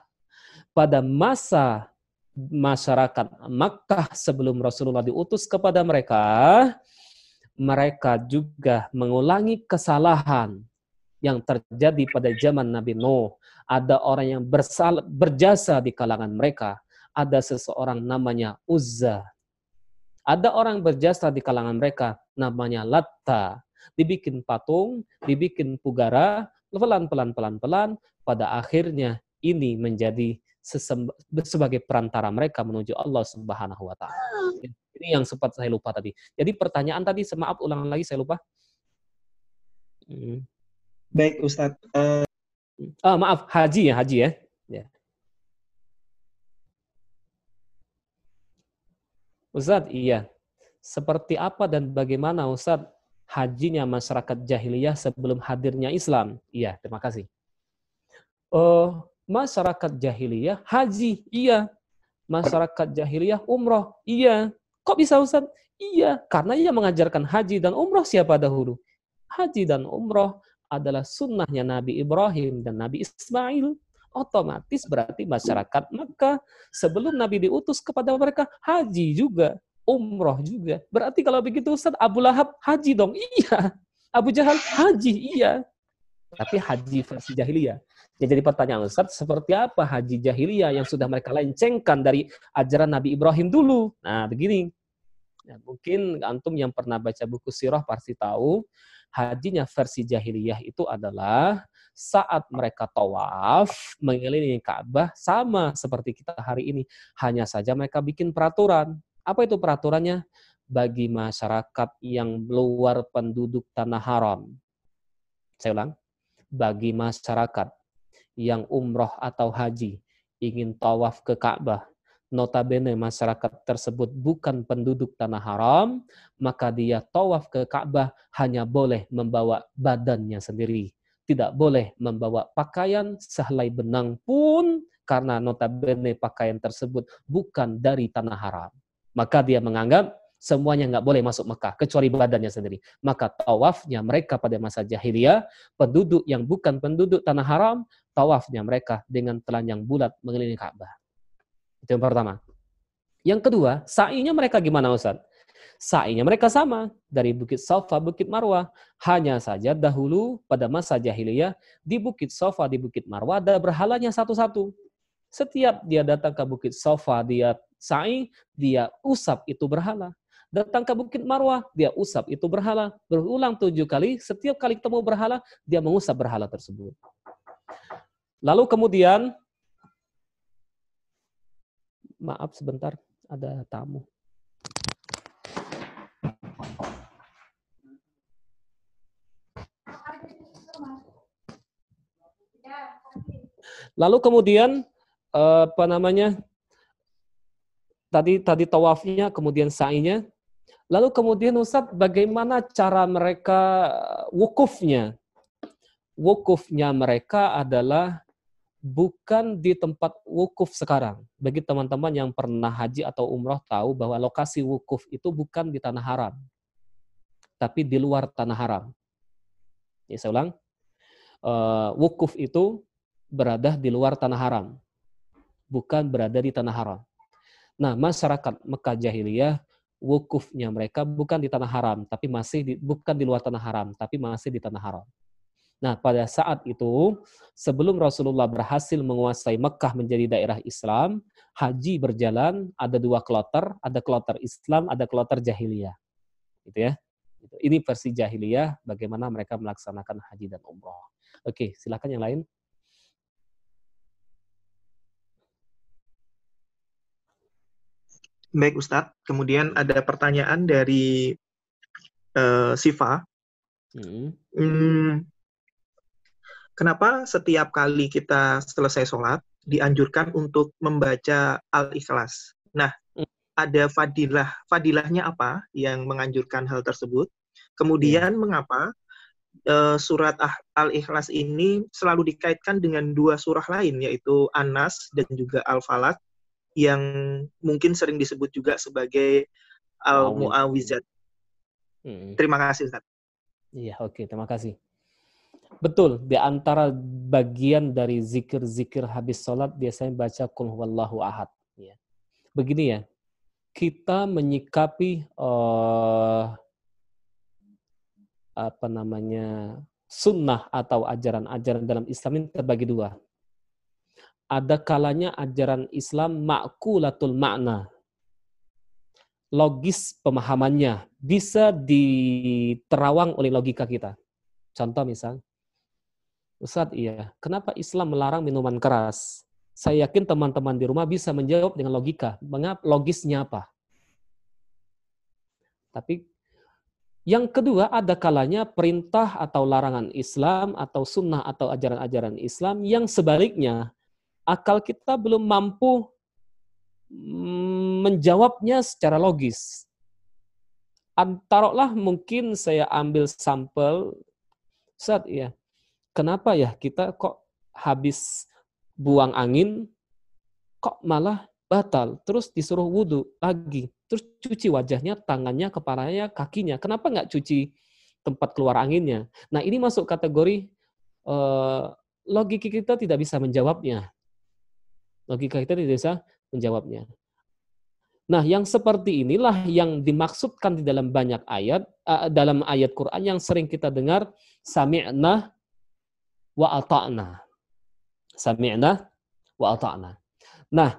[SPEAKER 3] pada masa masyarakat Makkah sebelum Rasulullah diutus kepada mereka, mereka juga mengulangi kesalahan yang terjadi pada zaman Nabi Nuh. Ada orang yang bersal, berjasa di kalangan mereka. Ada seseorang namanya Uzza. Ada orang berjasa di kalangan mereka namanya Latta. Dibikin patung, dibikin pugara, pelan-pelan pelan-pelan pada akhirnya ini menjadi sebagai perantara mereka menuju Allah Subhanahu wa taala. Ini yang sempat saya lupa tadi. Jadi pertanyaan tadi, maaf ulang lagi saya lupa.
[SPEAKER 2] Hmm. Baik Ustadz. Uh...
[SPEAKER 3] Ah, maaf, haji ya, haji ya. ya. Ustadz, iya. Seperti apa dan bagaimana Ustadz hajinya masyarakat jahiliyah sebelum hadirnya Islam? Iya, terima kasih. Uh, masyarakat jahiliyah haji, iya. Masyarakat jahiliyah umroh, iya. Kok bisa Ustaz? Iya, karena ia mengajarkan haji dan umroh siapa dahulu? Haji dan umroh adalah sunnahnya Nabi Ibrahim dan Nabi Ismail. Otomatis berarti masyarakat Maka sebelum Nabi diutus kepada mereka haji juga, umroh juga. Berarti kalau begitu Ustaz Abu Lahab haji dong? Iya. Abu Jahal haji, iya. Tapi haji versi jahiliyah. Ya, jadi pertanyaan Ustaz, seperti apa haji jahiliyah yang sudah mereka lencengkan dari ajaran Nabi Ibrahim dulu? Nah, begini. Ya, mungkin antum yang pernah baca buku sirah pasti tahu, hajinya versi jahiliyah itu adalah saat mereka tawaf mengelilingi Ka'bah sama seperti kita hari ini. Hanya saja mereka bikin peraturan. Apa itu peraturannya? Bagi masyarakat yang luar penduduk tanah haram. Saya ulang. Bagi masyarakat yang umroh atau haji ingin tawaf ke Ka'bah, notabene masyarakat tersebut bukan penduduk tanah haram, maka dia tawaf ke Ka'bah hanya boleh membawa badannya sendiri. Tidak boleh membawa pakaian sehelai benang pun karena notabene pakaian tersebut bukan dari tanah haram. Maka dia menganggap semuanya nggak boleh masuk Mekah kecuali badannya sendiri. Maka tawafnya mereka pada masa jahiliyah, penduduk yang bukan penduduk tanah haram, tawafnya mereka dengan telanjang bulat mengelilingi Ka'bah. Itu yang pertama. Yang kedua, sa'inya mereka gimana Ustaz? Sa'inya mereka sama dari Bukit Safa, Bukit Marwah. Hanya saja dahulu pada masa jahiliyah di Bukit Safa, di Bukit Marwah ada berhalanya satu-satu. Setiap dia datang ke Bukit Safa, dia sa'i, dia usap itu berhala datang ke Bukit Marwah, dia usap itu berhala. Berulang tujuh kali, setiap kali ketemu berhala, dia mengusap berhala tersebut. Lalu kemudian, maaf sebentar, ada tamu. Lalu kemudian eh, apa namanya? Tadi tadi tawafnya, kemudian sa'inya, Lalu kemudian Ustaz, bagaimana cara mereka wukufnya? Wukufnya mereka adalah bukan di tempat wukuf sekarang. Bagi teman-teman yang pernah haji atau umroh tahu bahwa lokasi wukuf itu bukan di tanah haram, tapi di luar tanah haram. Ya, saya ulang, uh, wukuf itu berada di luar tanah haram, bukan berada di tanah haram. Nah, masyarakat Mekah jahiliyah wukufnya mereka bukan di tanah haram, tapi masih di, bukan di luar tanah haram, tapi masih di tanah haram. Nah, pada saat itu, sebelum Rasulullah berhasil menguasai Mekah menjadi daerah Islam, haji berjalan, ada dua kloter, ada kloter Islam, ada kloter jahiliyah. Gitu ya. Gitu. Ini versi jahiliyah, bagaimana mereka melaksanakan haji dan umroh. Oke, silakan yang lain.
[SPEAKER 2] Baik Ustadz, kemudian ada pertanyaan dari uh, Siva. Hmm. Hmm, kenapa setiap kali kita selesai sholat dianjurkan untuk membaca Al-Ikhlas? Nah, hmm. ada fadilah, fadilahnya apa yang menganjurkan hal tersebut? Kemudian hmm. mengapa uh, surat ah, Al-Ikhlas ini selalu dikaitkan dengan dua surah lain, yaitu An-Nas dan juga Al-Falaq, yang mungkin sering disebut juga sebagai al-mu'awizat. Hmm. Terima kasih Ustaz.
[SPEAKER 3] Iya, oke, okay, terima kasih. Betul, di antara bagian dari zikir-zikir habis sholat biasanya baca kul huwallahu ahad. Ya. Begini ya, kita menyikapi uh, apa namanya sunnah atau ajaran-ajaran dalam Islam ini terbagi dua ada kalanya ajaran Islam makulatul makna. Logis pemahamannya bisa diterawang oleh logika kita. Contoh misal, Ustaz, iya, kenapa Islam melarang minuman keras? Saya yakin teman-teman di rumah bisa menjawab dengan logika. Mengapa logisnya apa? Tapi yang kedua, ada kalanya perintah atau larangan Islam atau sunnah atau ajaran-ajaran Islam yang sebaliknya akal kita belum mampu mm, menjawabnya secara logis. Taruhlah mungkin saya ambil sampel, saat ya, kenapa ya kita kok habis buang angin, kok malah batal, terus disuruh wudhu lagi, terus cuci wajahnya, tangannya, kepalanya, kakinya. Kenapa nggak cuci tempat keluar anginnya? Nah ini masuk kategori uh, logika kita tidak bisa menjawabnya. Logika kita tidak bisa menjawabnya. Nah, yang seperti inilah yang dimaksudkan di dalam banyak ayat, uh, dalam ayat Quran yang sering kita dengar, sami'na wa ata'na. Sami'na wa ata'na. Nah,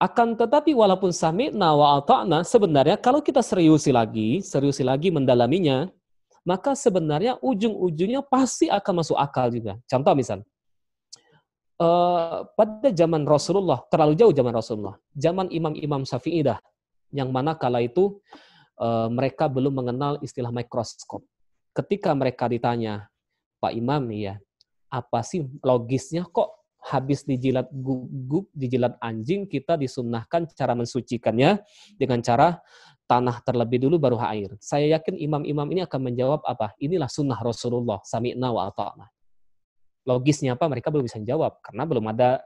[SPEAKER 3] akan tetapi walaupun sami'na wa ata'na, sebenarnya kalau kita seriusi lagi, seriusi lagi mendalaminya, maka sebenarnya ujung-ujungnya pasti akan masuk akal juga. Contoh misal, uh, pada zaman Rasulullah, terlalu jauh zaman Rasulullah, zaman imam-imam Syafi'i dah, yang mana kala itu uh, mereka belum mengenal istilah mikroskop. Ketika mereka ditanya, Pak Imam, ya, apa sih logisnya kok habis dijilat guguk, dijilat anjing, kita disunnahkan cara mensucikannya dengan cara tanah terlebih dulu baru air. Saya yakin imam-imam ini akan menjawab apa? Inilah sunnah Rasulullah, sami'na wa ata'na. Logisnya apa? Mereka belum bisa jawab karena belum ada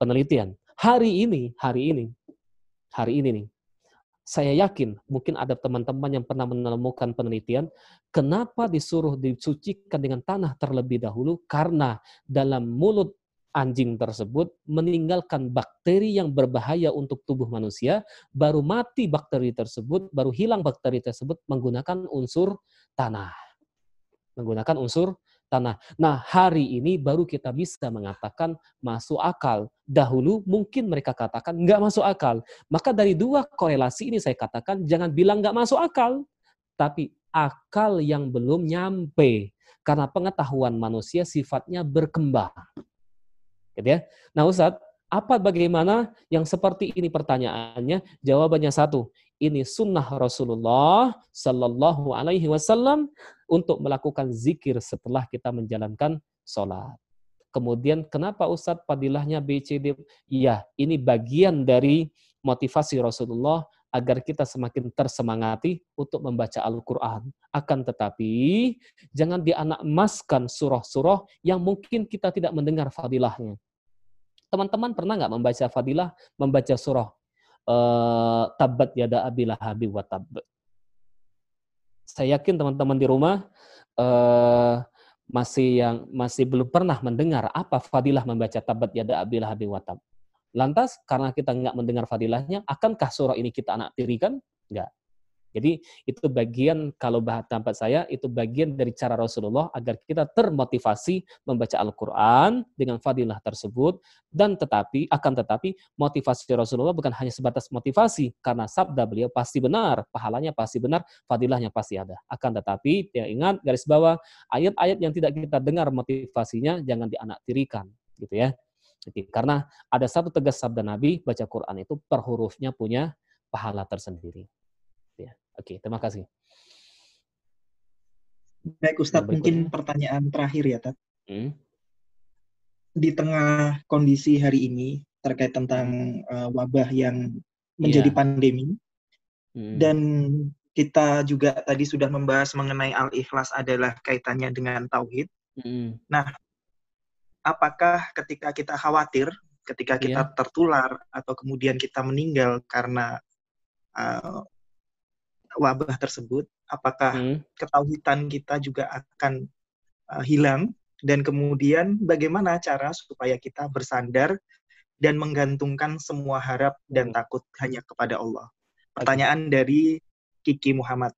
[SPEAKER 3] penelitian. Hari ini, hari ini, hari ini nih, Saya yakin mungkin ada teman-teman yang pernah menemukan penelitian kenapa disuruh disucikan dengan tanah terlebih dahulu karena dalam mulut anjing tersebut meninggalkan bakteri yang berbahaya untuk tubuh manusia, baru mati bakteri tersebut, baru hilang bakteri tersebut menggunakan unsur tanah. Menggunakan unsur tanah. Nah, hari ini baru kita bisa mengatakan masuk akal. Dahulu mungkin mereka katakan nggak masuk akal. Maka dari dua korelasi ini saya katakan jangan bilang nggak masuk akal. Tapi akal yang belum nyampe. Karena pengetahuan manusia sifatnya berkembang. Gitu ya. Nah Ustadz, apa bagaimana yang seperti ini pertanyaannya? Jawabannya satu, ini sunnah Rasulullah Sallallahu Alaihi Wasallam untuk melakukan zikir setelah kita menjalankan sholat. Kemudian kenapa Ustadz padilahnya BCD? Iya, ini bagian dari motivasi Rasulullah agar kita semakin tersemangati untuk membaca Al-Quran. Akan tetapi, jangan dianak emaskan surah-surah yang mungkin kita tidak mendengar fadilahnya. Teman-teman pernah nggak membaca fadilah, membaca surah uh, Tabat Yada Abilah Habib wa Tab. Saya yakin teman-teman di rumah uh, masih yang masih belum pernah mendengar apa fadilah membaca Tabat Yada Abilah Habib wa Tab. Lantas karena kita nggak mendengar fadilahnya, akankah surah ini kita anak tirikan? Enggak. Jadi itu bagian kalau bahas tempat saya itu bagian dari cara Rasulullah agar kita termotivasi membaca Al-Qur'an dengan fadilah tersebut dan tetapi akan tetapi motivasi Rasulullah bukan hanya sebatas motivasi karena sabda beliau pasti benar, pahalanya pasti benar, fadilahnya pasti ada. Akan tetapi ya ingat garis bawah ayat-ayat yang tidak kita dengar motivasinya jangan dianaktirikan gitu ya. Jadi, karena ada satu tegas sabda Nabi baca Quran itu per hurufnya punya pahala tersendiri. Oke, terima kasih.
[SPEAKER 2] Baik Ustadz, mungkin pertanyaan terakhir ya, Tat. Hmm? Di tengah kondisi hari ini terkait tentang uh, wabah yang menjadi yeah. pandemi, hmm. dan kita juga tadi sudah membahas mengenai al-ikhlas adalah kaitannya dengan tauhid. Hmm. Nah, apakah ketika kita khawatir, ketika kita yeah. tertular atau kemudian kita meninggal karena uh, wabah tersebut, apakah hmm. ketauhidan kita juga akan uh, hilang dan kemudian bagaimana cara supaya kita bersandar dan menggantungkan semua harap dan hmm. takut hanya kepada Allah. Pertanyaan okay. dari Kiki Muhammad.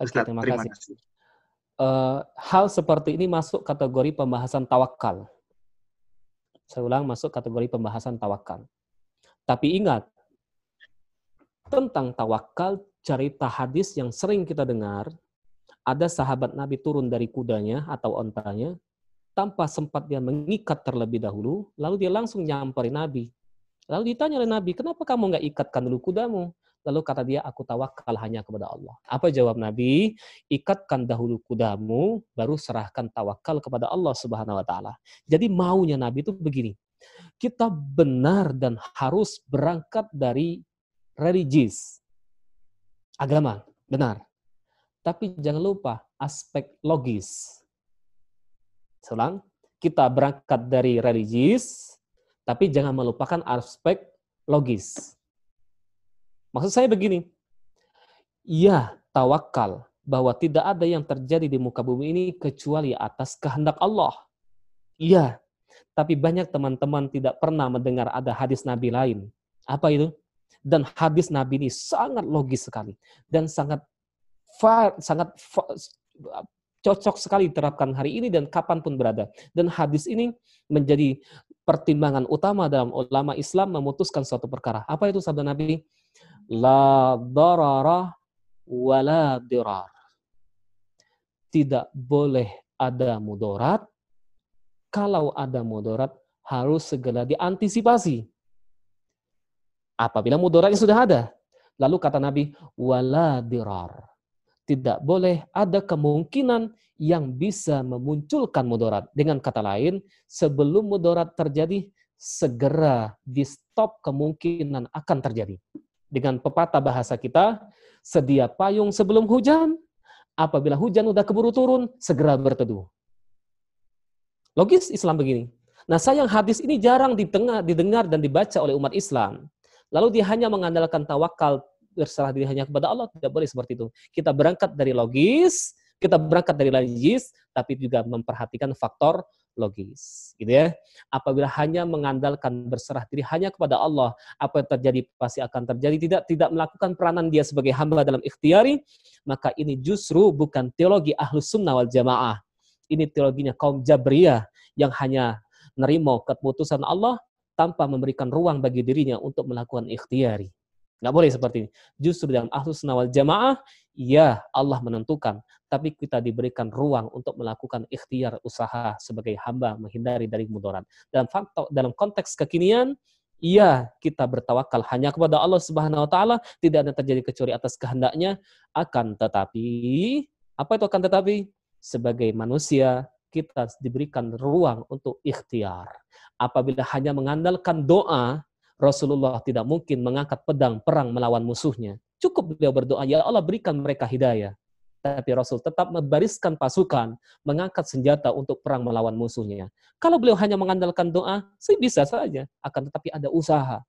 [SPEAKER 3] Ustaz, terima, terima kasih. kasih. Uh, hal seperti ini masuk kategori pembahasan tawakal. Saya ulang masuk kategori pembahasan tawakal. Tapi ingat, tentang tawakal cerita hadis yang sering kita dengar, ada sahabat Nabi turun dari kudanya atau ontanya, tanpa sempat dia mengikat terlebih dahulu, lalu dia langsung nyamperin Nabi. Lalu ditanya oleh Nabi, kenapa kamu nggak ikatkan dulu kudamu? Lalu kata dia, aku tawakal hanya kepada Allah. Apa jawab Nabi? Ikatkan dahulu kudamu, baru serahkan tawakal kepada Allah Subhanahu wa taala. Jadi maunya Nabi itu begini. Kita benar dan harus berangkat dari religius, agama, benar. Tapi jangan lupa aspek logis. Selang, kita berangkat dari religius, tapi jangan melupakan aspek logis. Maksud saya begini, ya tawakal bahwa tidak ada yang terjadi di muka bumi ini kecuali atas kehendak Allah. Iya, tapi banyak teman-teman tidak pernah mendengar ada hadis Nabi lain. Apa itu? Dan hadis Nabi ini sangat logis sekali dan sangat sangat cocok sekali diterapkan hari ini dan kapan pun berada. Dan hadis ini menjadi pertimbangan utama dalam ulama Islam memutuskan suatu perkara. Apa itu sabda Nabi? La darara wala dirar. Tidak boleh ada mudarat. Kalau ada mudarat, harus segera diantisipasi apabila mudaratnya sudah ada. Lalu kata Nabi, wala dirar. Tidak boleh ada kemungkinan yang bisa memunculkan mudarat. Dengan kata lain, sebelum mudarat terjadi, segera di stop kemungkinan akan terjadi. Dengan pepatah bahasa kita, sedia payung sebelum hujan, apabila hujan udah keburu turun, segera berteduh. Logis Islam begini. Nah sayang hadis ini jarang didengar, didengar dan dibaca oleh umat Islam. Lalu dia hanya mengandalkan tawakal berserah diri hanya kepada Allah, tidak boleh seperti itu. Kita berangkat dari logis, kita berangkat dari logis, tapi juga memperhatikan faktor logis, gitu ya. Apabila hanya mengandalkan berserah diri hanya kepada Allah, apa yang terjadi pasti akan terjadi. Tidak tidak melakukan peranan dia sebagai hamba dalam ikhtiari, maka ini justru bukan teologi ahlus sunnah wal jamaah. Ini teologinya kaum Jabriyah yang hanya nerimo keputusan Allah tanpa memberikan ruang bagi dirinya untuk melakukan ikhtiari. Nggak boleh seperti ini. Justru dalam ahlus sunnah wal jamaah, ya Allah menentukan. Tapi kita diberikan ruang untuk melakukan ikhtiar usaha sebagai hamba menghindari dari mudarat. Dalam faktor, dalam konteks kekinian, iya kita bertawakal hanya kepada Allah Subhanahu wa taala, tidak ada terjadi kecuali atas kehendaknya, akan tetapi apa itu akan tetapi sebagai manusia kita diberikan ruang untuk ikhtiar. Apabila hanya mengandalkan doa, Rasulullah tidak mungkin mengangkat pedang perang melawan musuhnya. Cukup beliau berdoa, ya Allah berikan mereka hidayah. Tapi Rasul tetap membariskan pasukan, mengangkat senjata untuk perang melawan musuhnya. Kalau beliau hanya mengandalkan doa, sih bisa saja. Akan tetapi ada usaha.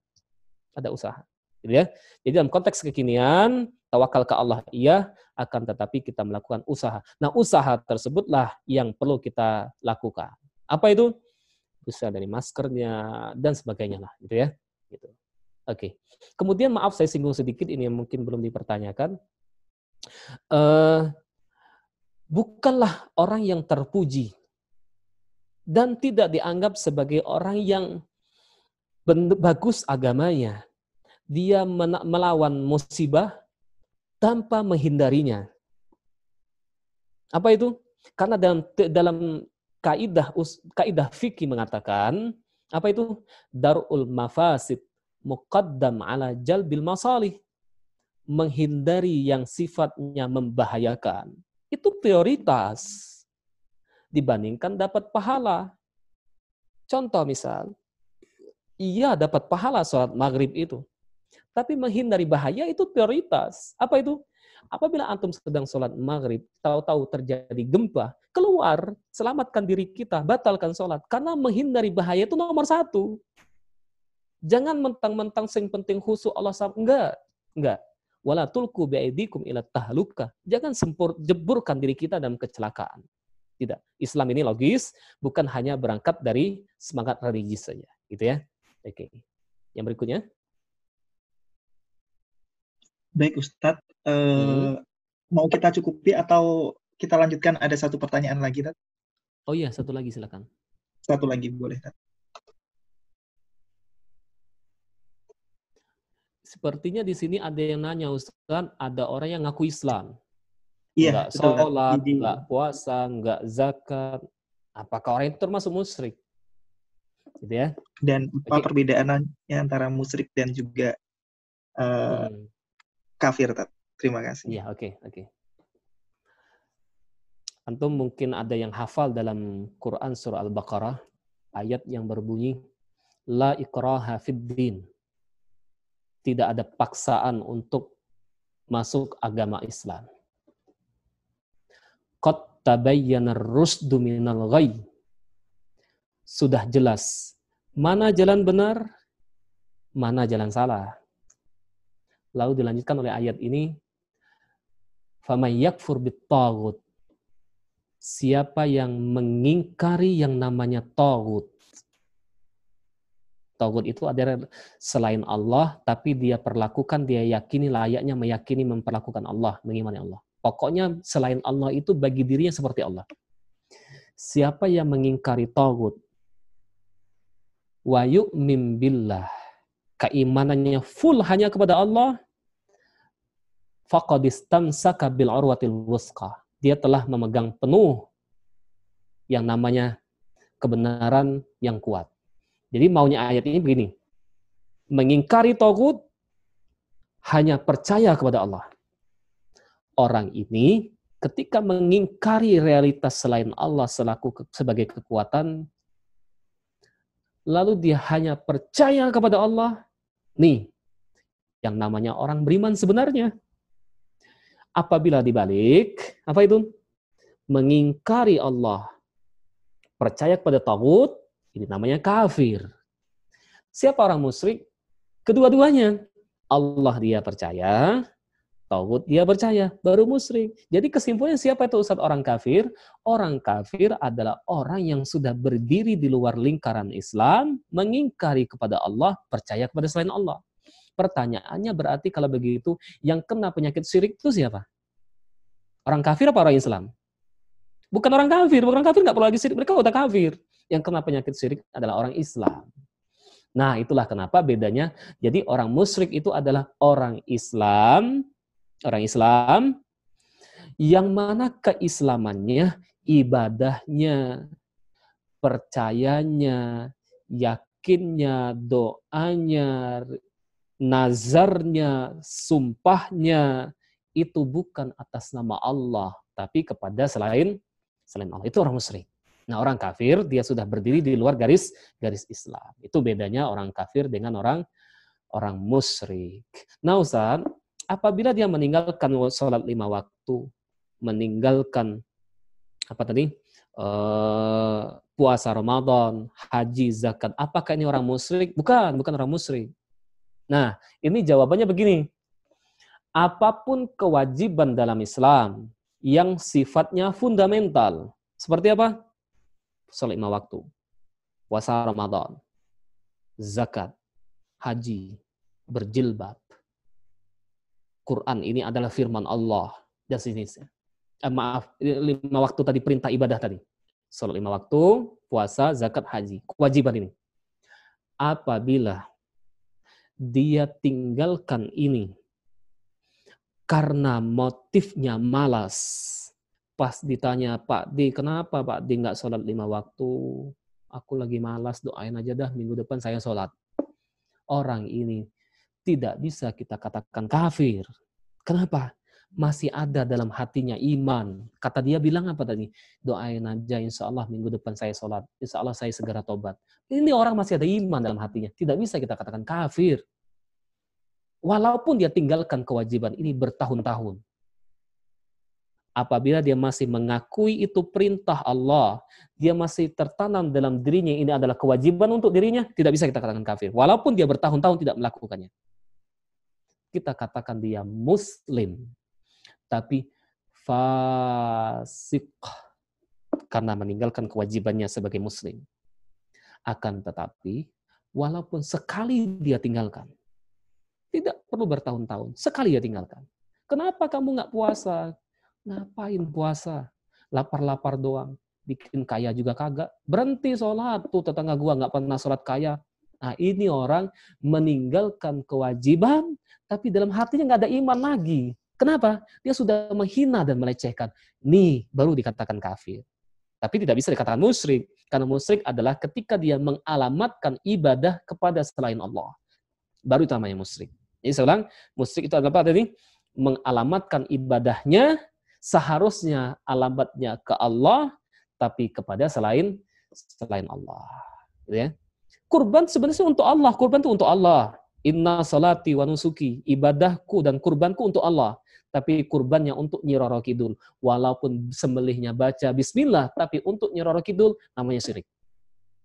[SPEAKER 3] Ada usaha. Gitu ya. Jadi dalam konteks kekinian, tawakal ke Allah iya, akan tetapi kita melakukan usaha. Nah usaha tersebutlah yang perlu kita lakukan. Apa itu? Usaha dari maskernya dan sebagainya lah, gitu ya. Gitu. Oke. Okay. Kemudian maaf saya singgung sedikit ini yang mungkin belum dipertanyakan. Uh, bukanlah orang yang terpuji dan tidak dianggap sebagai orang yang bagus agamanya. Dia melawan musibah tanpa menghindarinya. Apa itu? Karena dalam dalam kaidah kaidah fikih mengatakan apa itu? Darul mafasid muqaddam ala jalbil masalih. Menghindari yang sifatnya membahayakan. Itu prioritas dibandingkan dapat pahala. Contoh misal, iya dapat pahala sholat maghrib itu. Tapi menghindari bahaya itu prioritas. Apa itu? Apabila antum sedang sholat maghrib, tahu-tahu terjadi gempa, keluar, selamatkan diri kita, batalkan sholat. Karena menghindari bahaya itu nomor satu. Jangan mentang-mentang sing penting khusus Allah sama. Enggak. Enggak. Wala tulku bi'aidikum ila tahluka. Jangan sempur, jeburkan diri kita dalam kecelakaan. Tidak. Islam ini logis, bukan hanya berangkat dari semangat religius saja. Gitu ya. Oke. Yang berikutnya.
[SPEAKER 2] Baik Ustadz, hmm. mau kita cukupi atau kita lanjutkan ada satu pertanyaan lagi, Tat?
[SPEAKER 3] Oh iya, satu lagi silakan.
[SPEAKER 2] Satu lagi boleh, Tat.
[SPEAKER 3] Sepertinya di sini ada yang nanya, Ustaz, ada orang yang ngaku Islam.
[SPEAKER 2] Iya,
[SPEAKER 3] nggak sholat, nggak puasa, nggak zakat. Apakah orang itu termasuk musyrik? Gitu ya.
[SPEAKER 2] Dan apa okay. perbedaannya antara musyrik dan juga uh, hmm kafir, Tat. Terima kasih.
[SPEAKER 3] Iya, oke, okay, oke. Okay. Antum mungkin ada yang hafal dalam Quran surah Al-Baqarah ayat yang berbunyi la ikraha fid din. Tidak ada paksaan untuk masuk agama Islam. Qad tabayyana rusdu minal ghayy. Sudah jelas mana jalan benar, mana jalan salah. Lalu dilanjutkan oleh ayat ini, فَمَنْ يَكْفُرْ بِالطَّاغُتْ Siapa yang mengingkari yang namanya Tagut. Tagut itu adalah selain Allah, tapi dia perlakukan, dia yakini layaknya meyakini memperlakukan Allah, mengimani Allah. Pokoknya selain Allah itu bagi dirinya seperti Allah. Siapa yang mengingkari Tagut, wa yu'min billah, keimanannya full hanya kepada Allah, faqad istamsaka bil urwatil wusqa. Dia telah memegang penuh yang namanya kebenaran yang kuat. Jadi maunya ayat ini begini. Mengingkari togut hanya percaya kepada Allah. Orang ini ketika mengingkari realitas selain Allah selaku sebagai kekuatan, lalu dia hanya percaya kepada Allah, nih, yang namanya orang beriman sebenarnya. Apabila dibalik, apa itu? Mengingkari Allah. Percaya kepada Tawud, ini namanya kafir. Siapa orang musyrik? Kedua-duanya. Allah dia percaya, Tauhid dia percaya, baru musyrik. Jadi kesimpulannya siapa itu Ustaz orang kafir? Orang kafir adalah orang yang sudah berdiri di luar lingkaran Islam, mengingkari kepada Allah, percaya kepada selain Allah. Pertanyaannya berarti kalau begitu, yang kena penyakit syirik itu siapa? Orang kafir apa orang Islam? Bukan orang kafir, orang kafir nggak perlu lagi syirik, mereka udah kafir. Yang kena penyakit syirik adalah orang Islam. Nah, itulah kenapa bedanya. Jadi orang musyrik itu adalah orang Islam orang Islam yang mana keislamannya, ibadahnya, percayanya, yakinnya, doanya, nazarnya, sumpahnya itu bukan atas nama Allah, tapi kepada selain selain Allah. Itu orang musyrik. Nah, orang kafir dia sudah berdiri di luar garis garis Islam. Itu bedanya orang kafir dengan orang orang musyrik. Nah, Ustaz, apabila dia meninggalkan sholat lima waktu, meninggalkan apa tadi uh, puasa Ramadan, haji, zakat, apakah ini orang musyrik? Bukan, bukan orang musyrik. Nah, ini jawabannya begini. Apa pun kewajiban dalam Islam yang sifatnya fundamental, seperti apa? Sholat lima waktu, puasa Ramadan, zakat, haji, berjilbab, Quran ini adalah firman Allah dan sejenisnya. Eh, maaf, lima waktu tadi perintah ibadah tadi. Salat lima waktu, puasa, zakat, haji. Kewajiban ini. Apabila dia tinggalkan ini karena motifnya malas. Pas ditanya, Pak Di, kenapa Pak Di nggak sholat lima waktu? Aku lagi malas, doain aja dah minggu depan saya sholat. Orang ini tidak bisa kita katakan kafir. Kenapa? Masih ada dalam hatinya iman. Kata dia bilang apa tadi? Doain aja insya Allah minggu depan saya sholat. Insya Allah saya segera tobat. Ini orang masih ada iman dalam hatinya. Tidak bisa kita katakan kafir. Walaupun dia tinggalkan kewajiban ini bertahun-tahun. Apabila dia masih mengakui itu perintah Allah, dia masih tertanam dalam dirinya ini adalah kewajiban untuk dirinya, tidak bisa kita katakan kafir. Walaupun dia bertahun-tahun tidak melakukannya kita katakan dia muslim. Tapi fasik karena meninggalkan kewajibannya sebagai muslim. Akan tetapi, walaupun sekali dia tinggalkan, tidak perlu bertahun-tahun, sekali dia tinggalkan. Kenapa kamu nggak puasa? Ngapain puasa? Lapar-lapar doang. Bikin kaya juga kagak. Berhenti sholat. Tuh tetangga gua nggak pernah sholat kaya. Nah ini orang meninggalkan kewajiban tapi dalam hatinya nggak ada iman lagi. Kenapa? Dia sudah menghina dan melecehkan. Nih, baru dikatakan kafir. Tapi tidak bisa dikatakan musyrik. Karena musyrik adalah ketika dia mengalamatkan ibadah kepada selain Allah. Baru itu namanya musyrik. Jadi saya ulang, musyrik itu adalah apa tadi? Mengalamatkan ibadahnya seharusnya alamatnya ke Allah, tapi kepada selain selain Allah. Gitu ya. Kurban sebenarnya untuk Allah. Kurban itu untuk Allah. Inna salati wa nusuki, ibadahku dan kurbanku untuk Allah. Tapi kurbannya untuk Nyiroro Kidul. Walaupun sembelihnya baca bismillah, tapi untuk Nyiroro Kidul namanya syirik.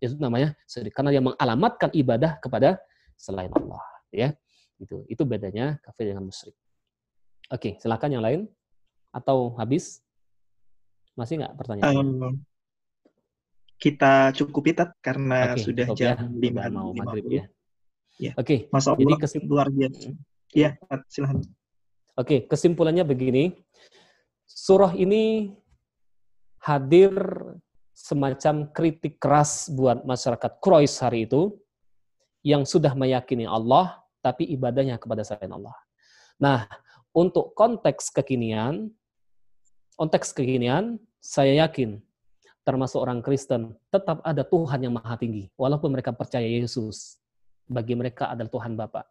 [SPEAKER 3] Itu namanya syirik. Karena dia mengalamatkan ibadah kepada selain Allah. Ya, itu itu bedanya kafir dengan musyrik. Oke, silakan yang lain. Atau habis? Masih nggak pertanyaan? Um,
[SPEAKER 2] kita cukupi tat karena okay, sudah jam ya. 5 mau maghrib ya.
[SPEAKER 3] Ya. Oke. Okay. Allah, Jadi kesim... luar biasa. Ya, silahkan. Oke, okay, kesimpulannya begini. Surah ini hadir semacam kritik keras buat masyarakat Quraisy hari itu yang sudah meyakini Allah tapi ibadahnya kepada selain Allah. Nah, untuk konteks kekinian, konteks kekinian, saya yakin termasuk orang Kristen tetap ada Tuhan yang maha tinggi walaupun mereka percaya Yesus bagi mereka adalah Tuhan Bapa.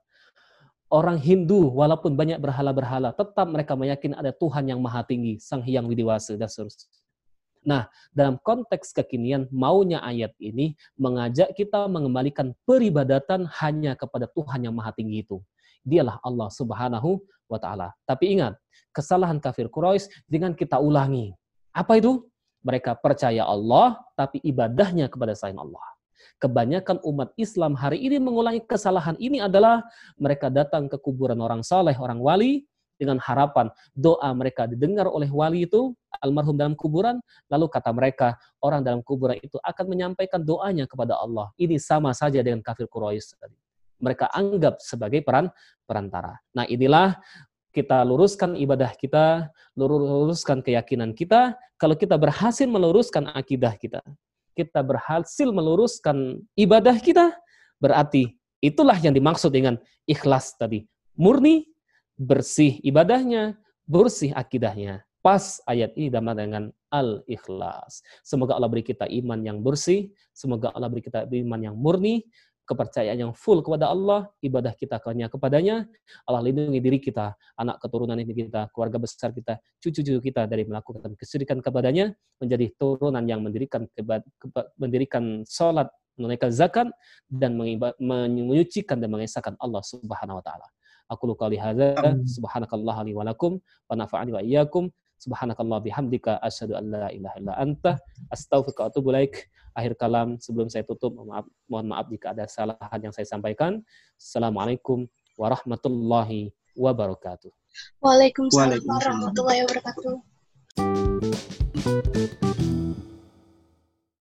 [SPEAKER 3] Orang Hindu, walaupun banyak berhala-berhala, tetap mereka meyakini ada Tuhan yang maha tinggi, Sang Hyang Widiwasa, dan seterusnya. Nah, dalam konteks kekinian, maunya ayat ini mengajak kita mengembalikan peribadatan hanya kepada Tuhan yang maha tinggi itu. Dialah Allah subhanahu wa ta'ala. Tapi ingat, kesalahan kafir Quraisy dengan kita ulangi. Apa itu? Mereka percaya Allah, tapi ibadahnya kepada selain Allah. Kebanyakan umat Islam hari ini mengulangi kesalahan ini adalah mereka datang ke kuburan orang saleh, orang wali, dengan harapan doa mereka didengar oleh wali itu almarhum dalam kuburan lalu kata mereka orang dalam kuburan itu akan menyampaikan doanya kepada Allah. Ini sama saja dengan kafir Quraisy tadi. Mereka anggap sebagai peran perantara. Nah inilah kita luruskan ibadah kita luruskan keyakinan kita kalau kita berhasil meluruskan akidah kita kita berhasil meluruskan ibadah kita berarti itulah yang dimaksud dengan ikhlas tadi murni bersih ibadahnya, bersih akidahnya. Pas ayat ini sama dengan al-ikhlas. Semoga Allah beri kita iman yang bersih, semoga Allah beri kita iman yang murni, kepercayaan yang full kepada Allah, ibadah kita hanya kepadanya. Allah lindungi diri kita, anak keturunan ini kita, keluarga besar kita, cucu-cucu kita dari melakukan kesyirikan kepadanya, menjadi turunan yang mendirikan mendirikan sholat, menunaikan zakat, dan menyucikan dan mengesahkan Allah Subhanahu wa taala. Aku luka hadza subhanakallah li wa lakum wa nafa'ani wa iyyakum subhanakallah bihamdika asyhadu an la ilaha illa anta astaghfiruka wa atubu ilaik. Akhir kalam sebelum saya tutup mohon maaf, mohon maaf jika ada kesalahan yang saya sampaikan. Assalamualaikum warahmatullahi wabarakatuh.
[SPEAKER 4] Waalaikumsalam warahmatullahi wabarakatuh.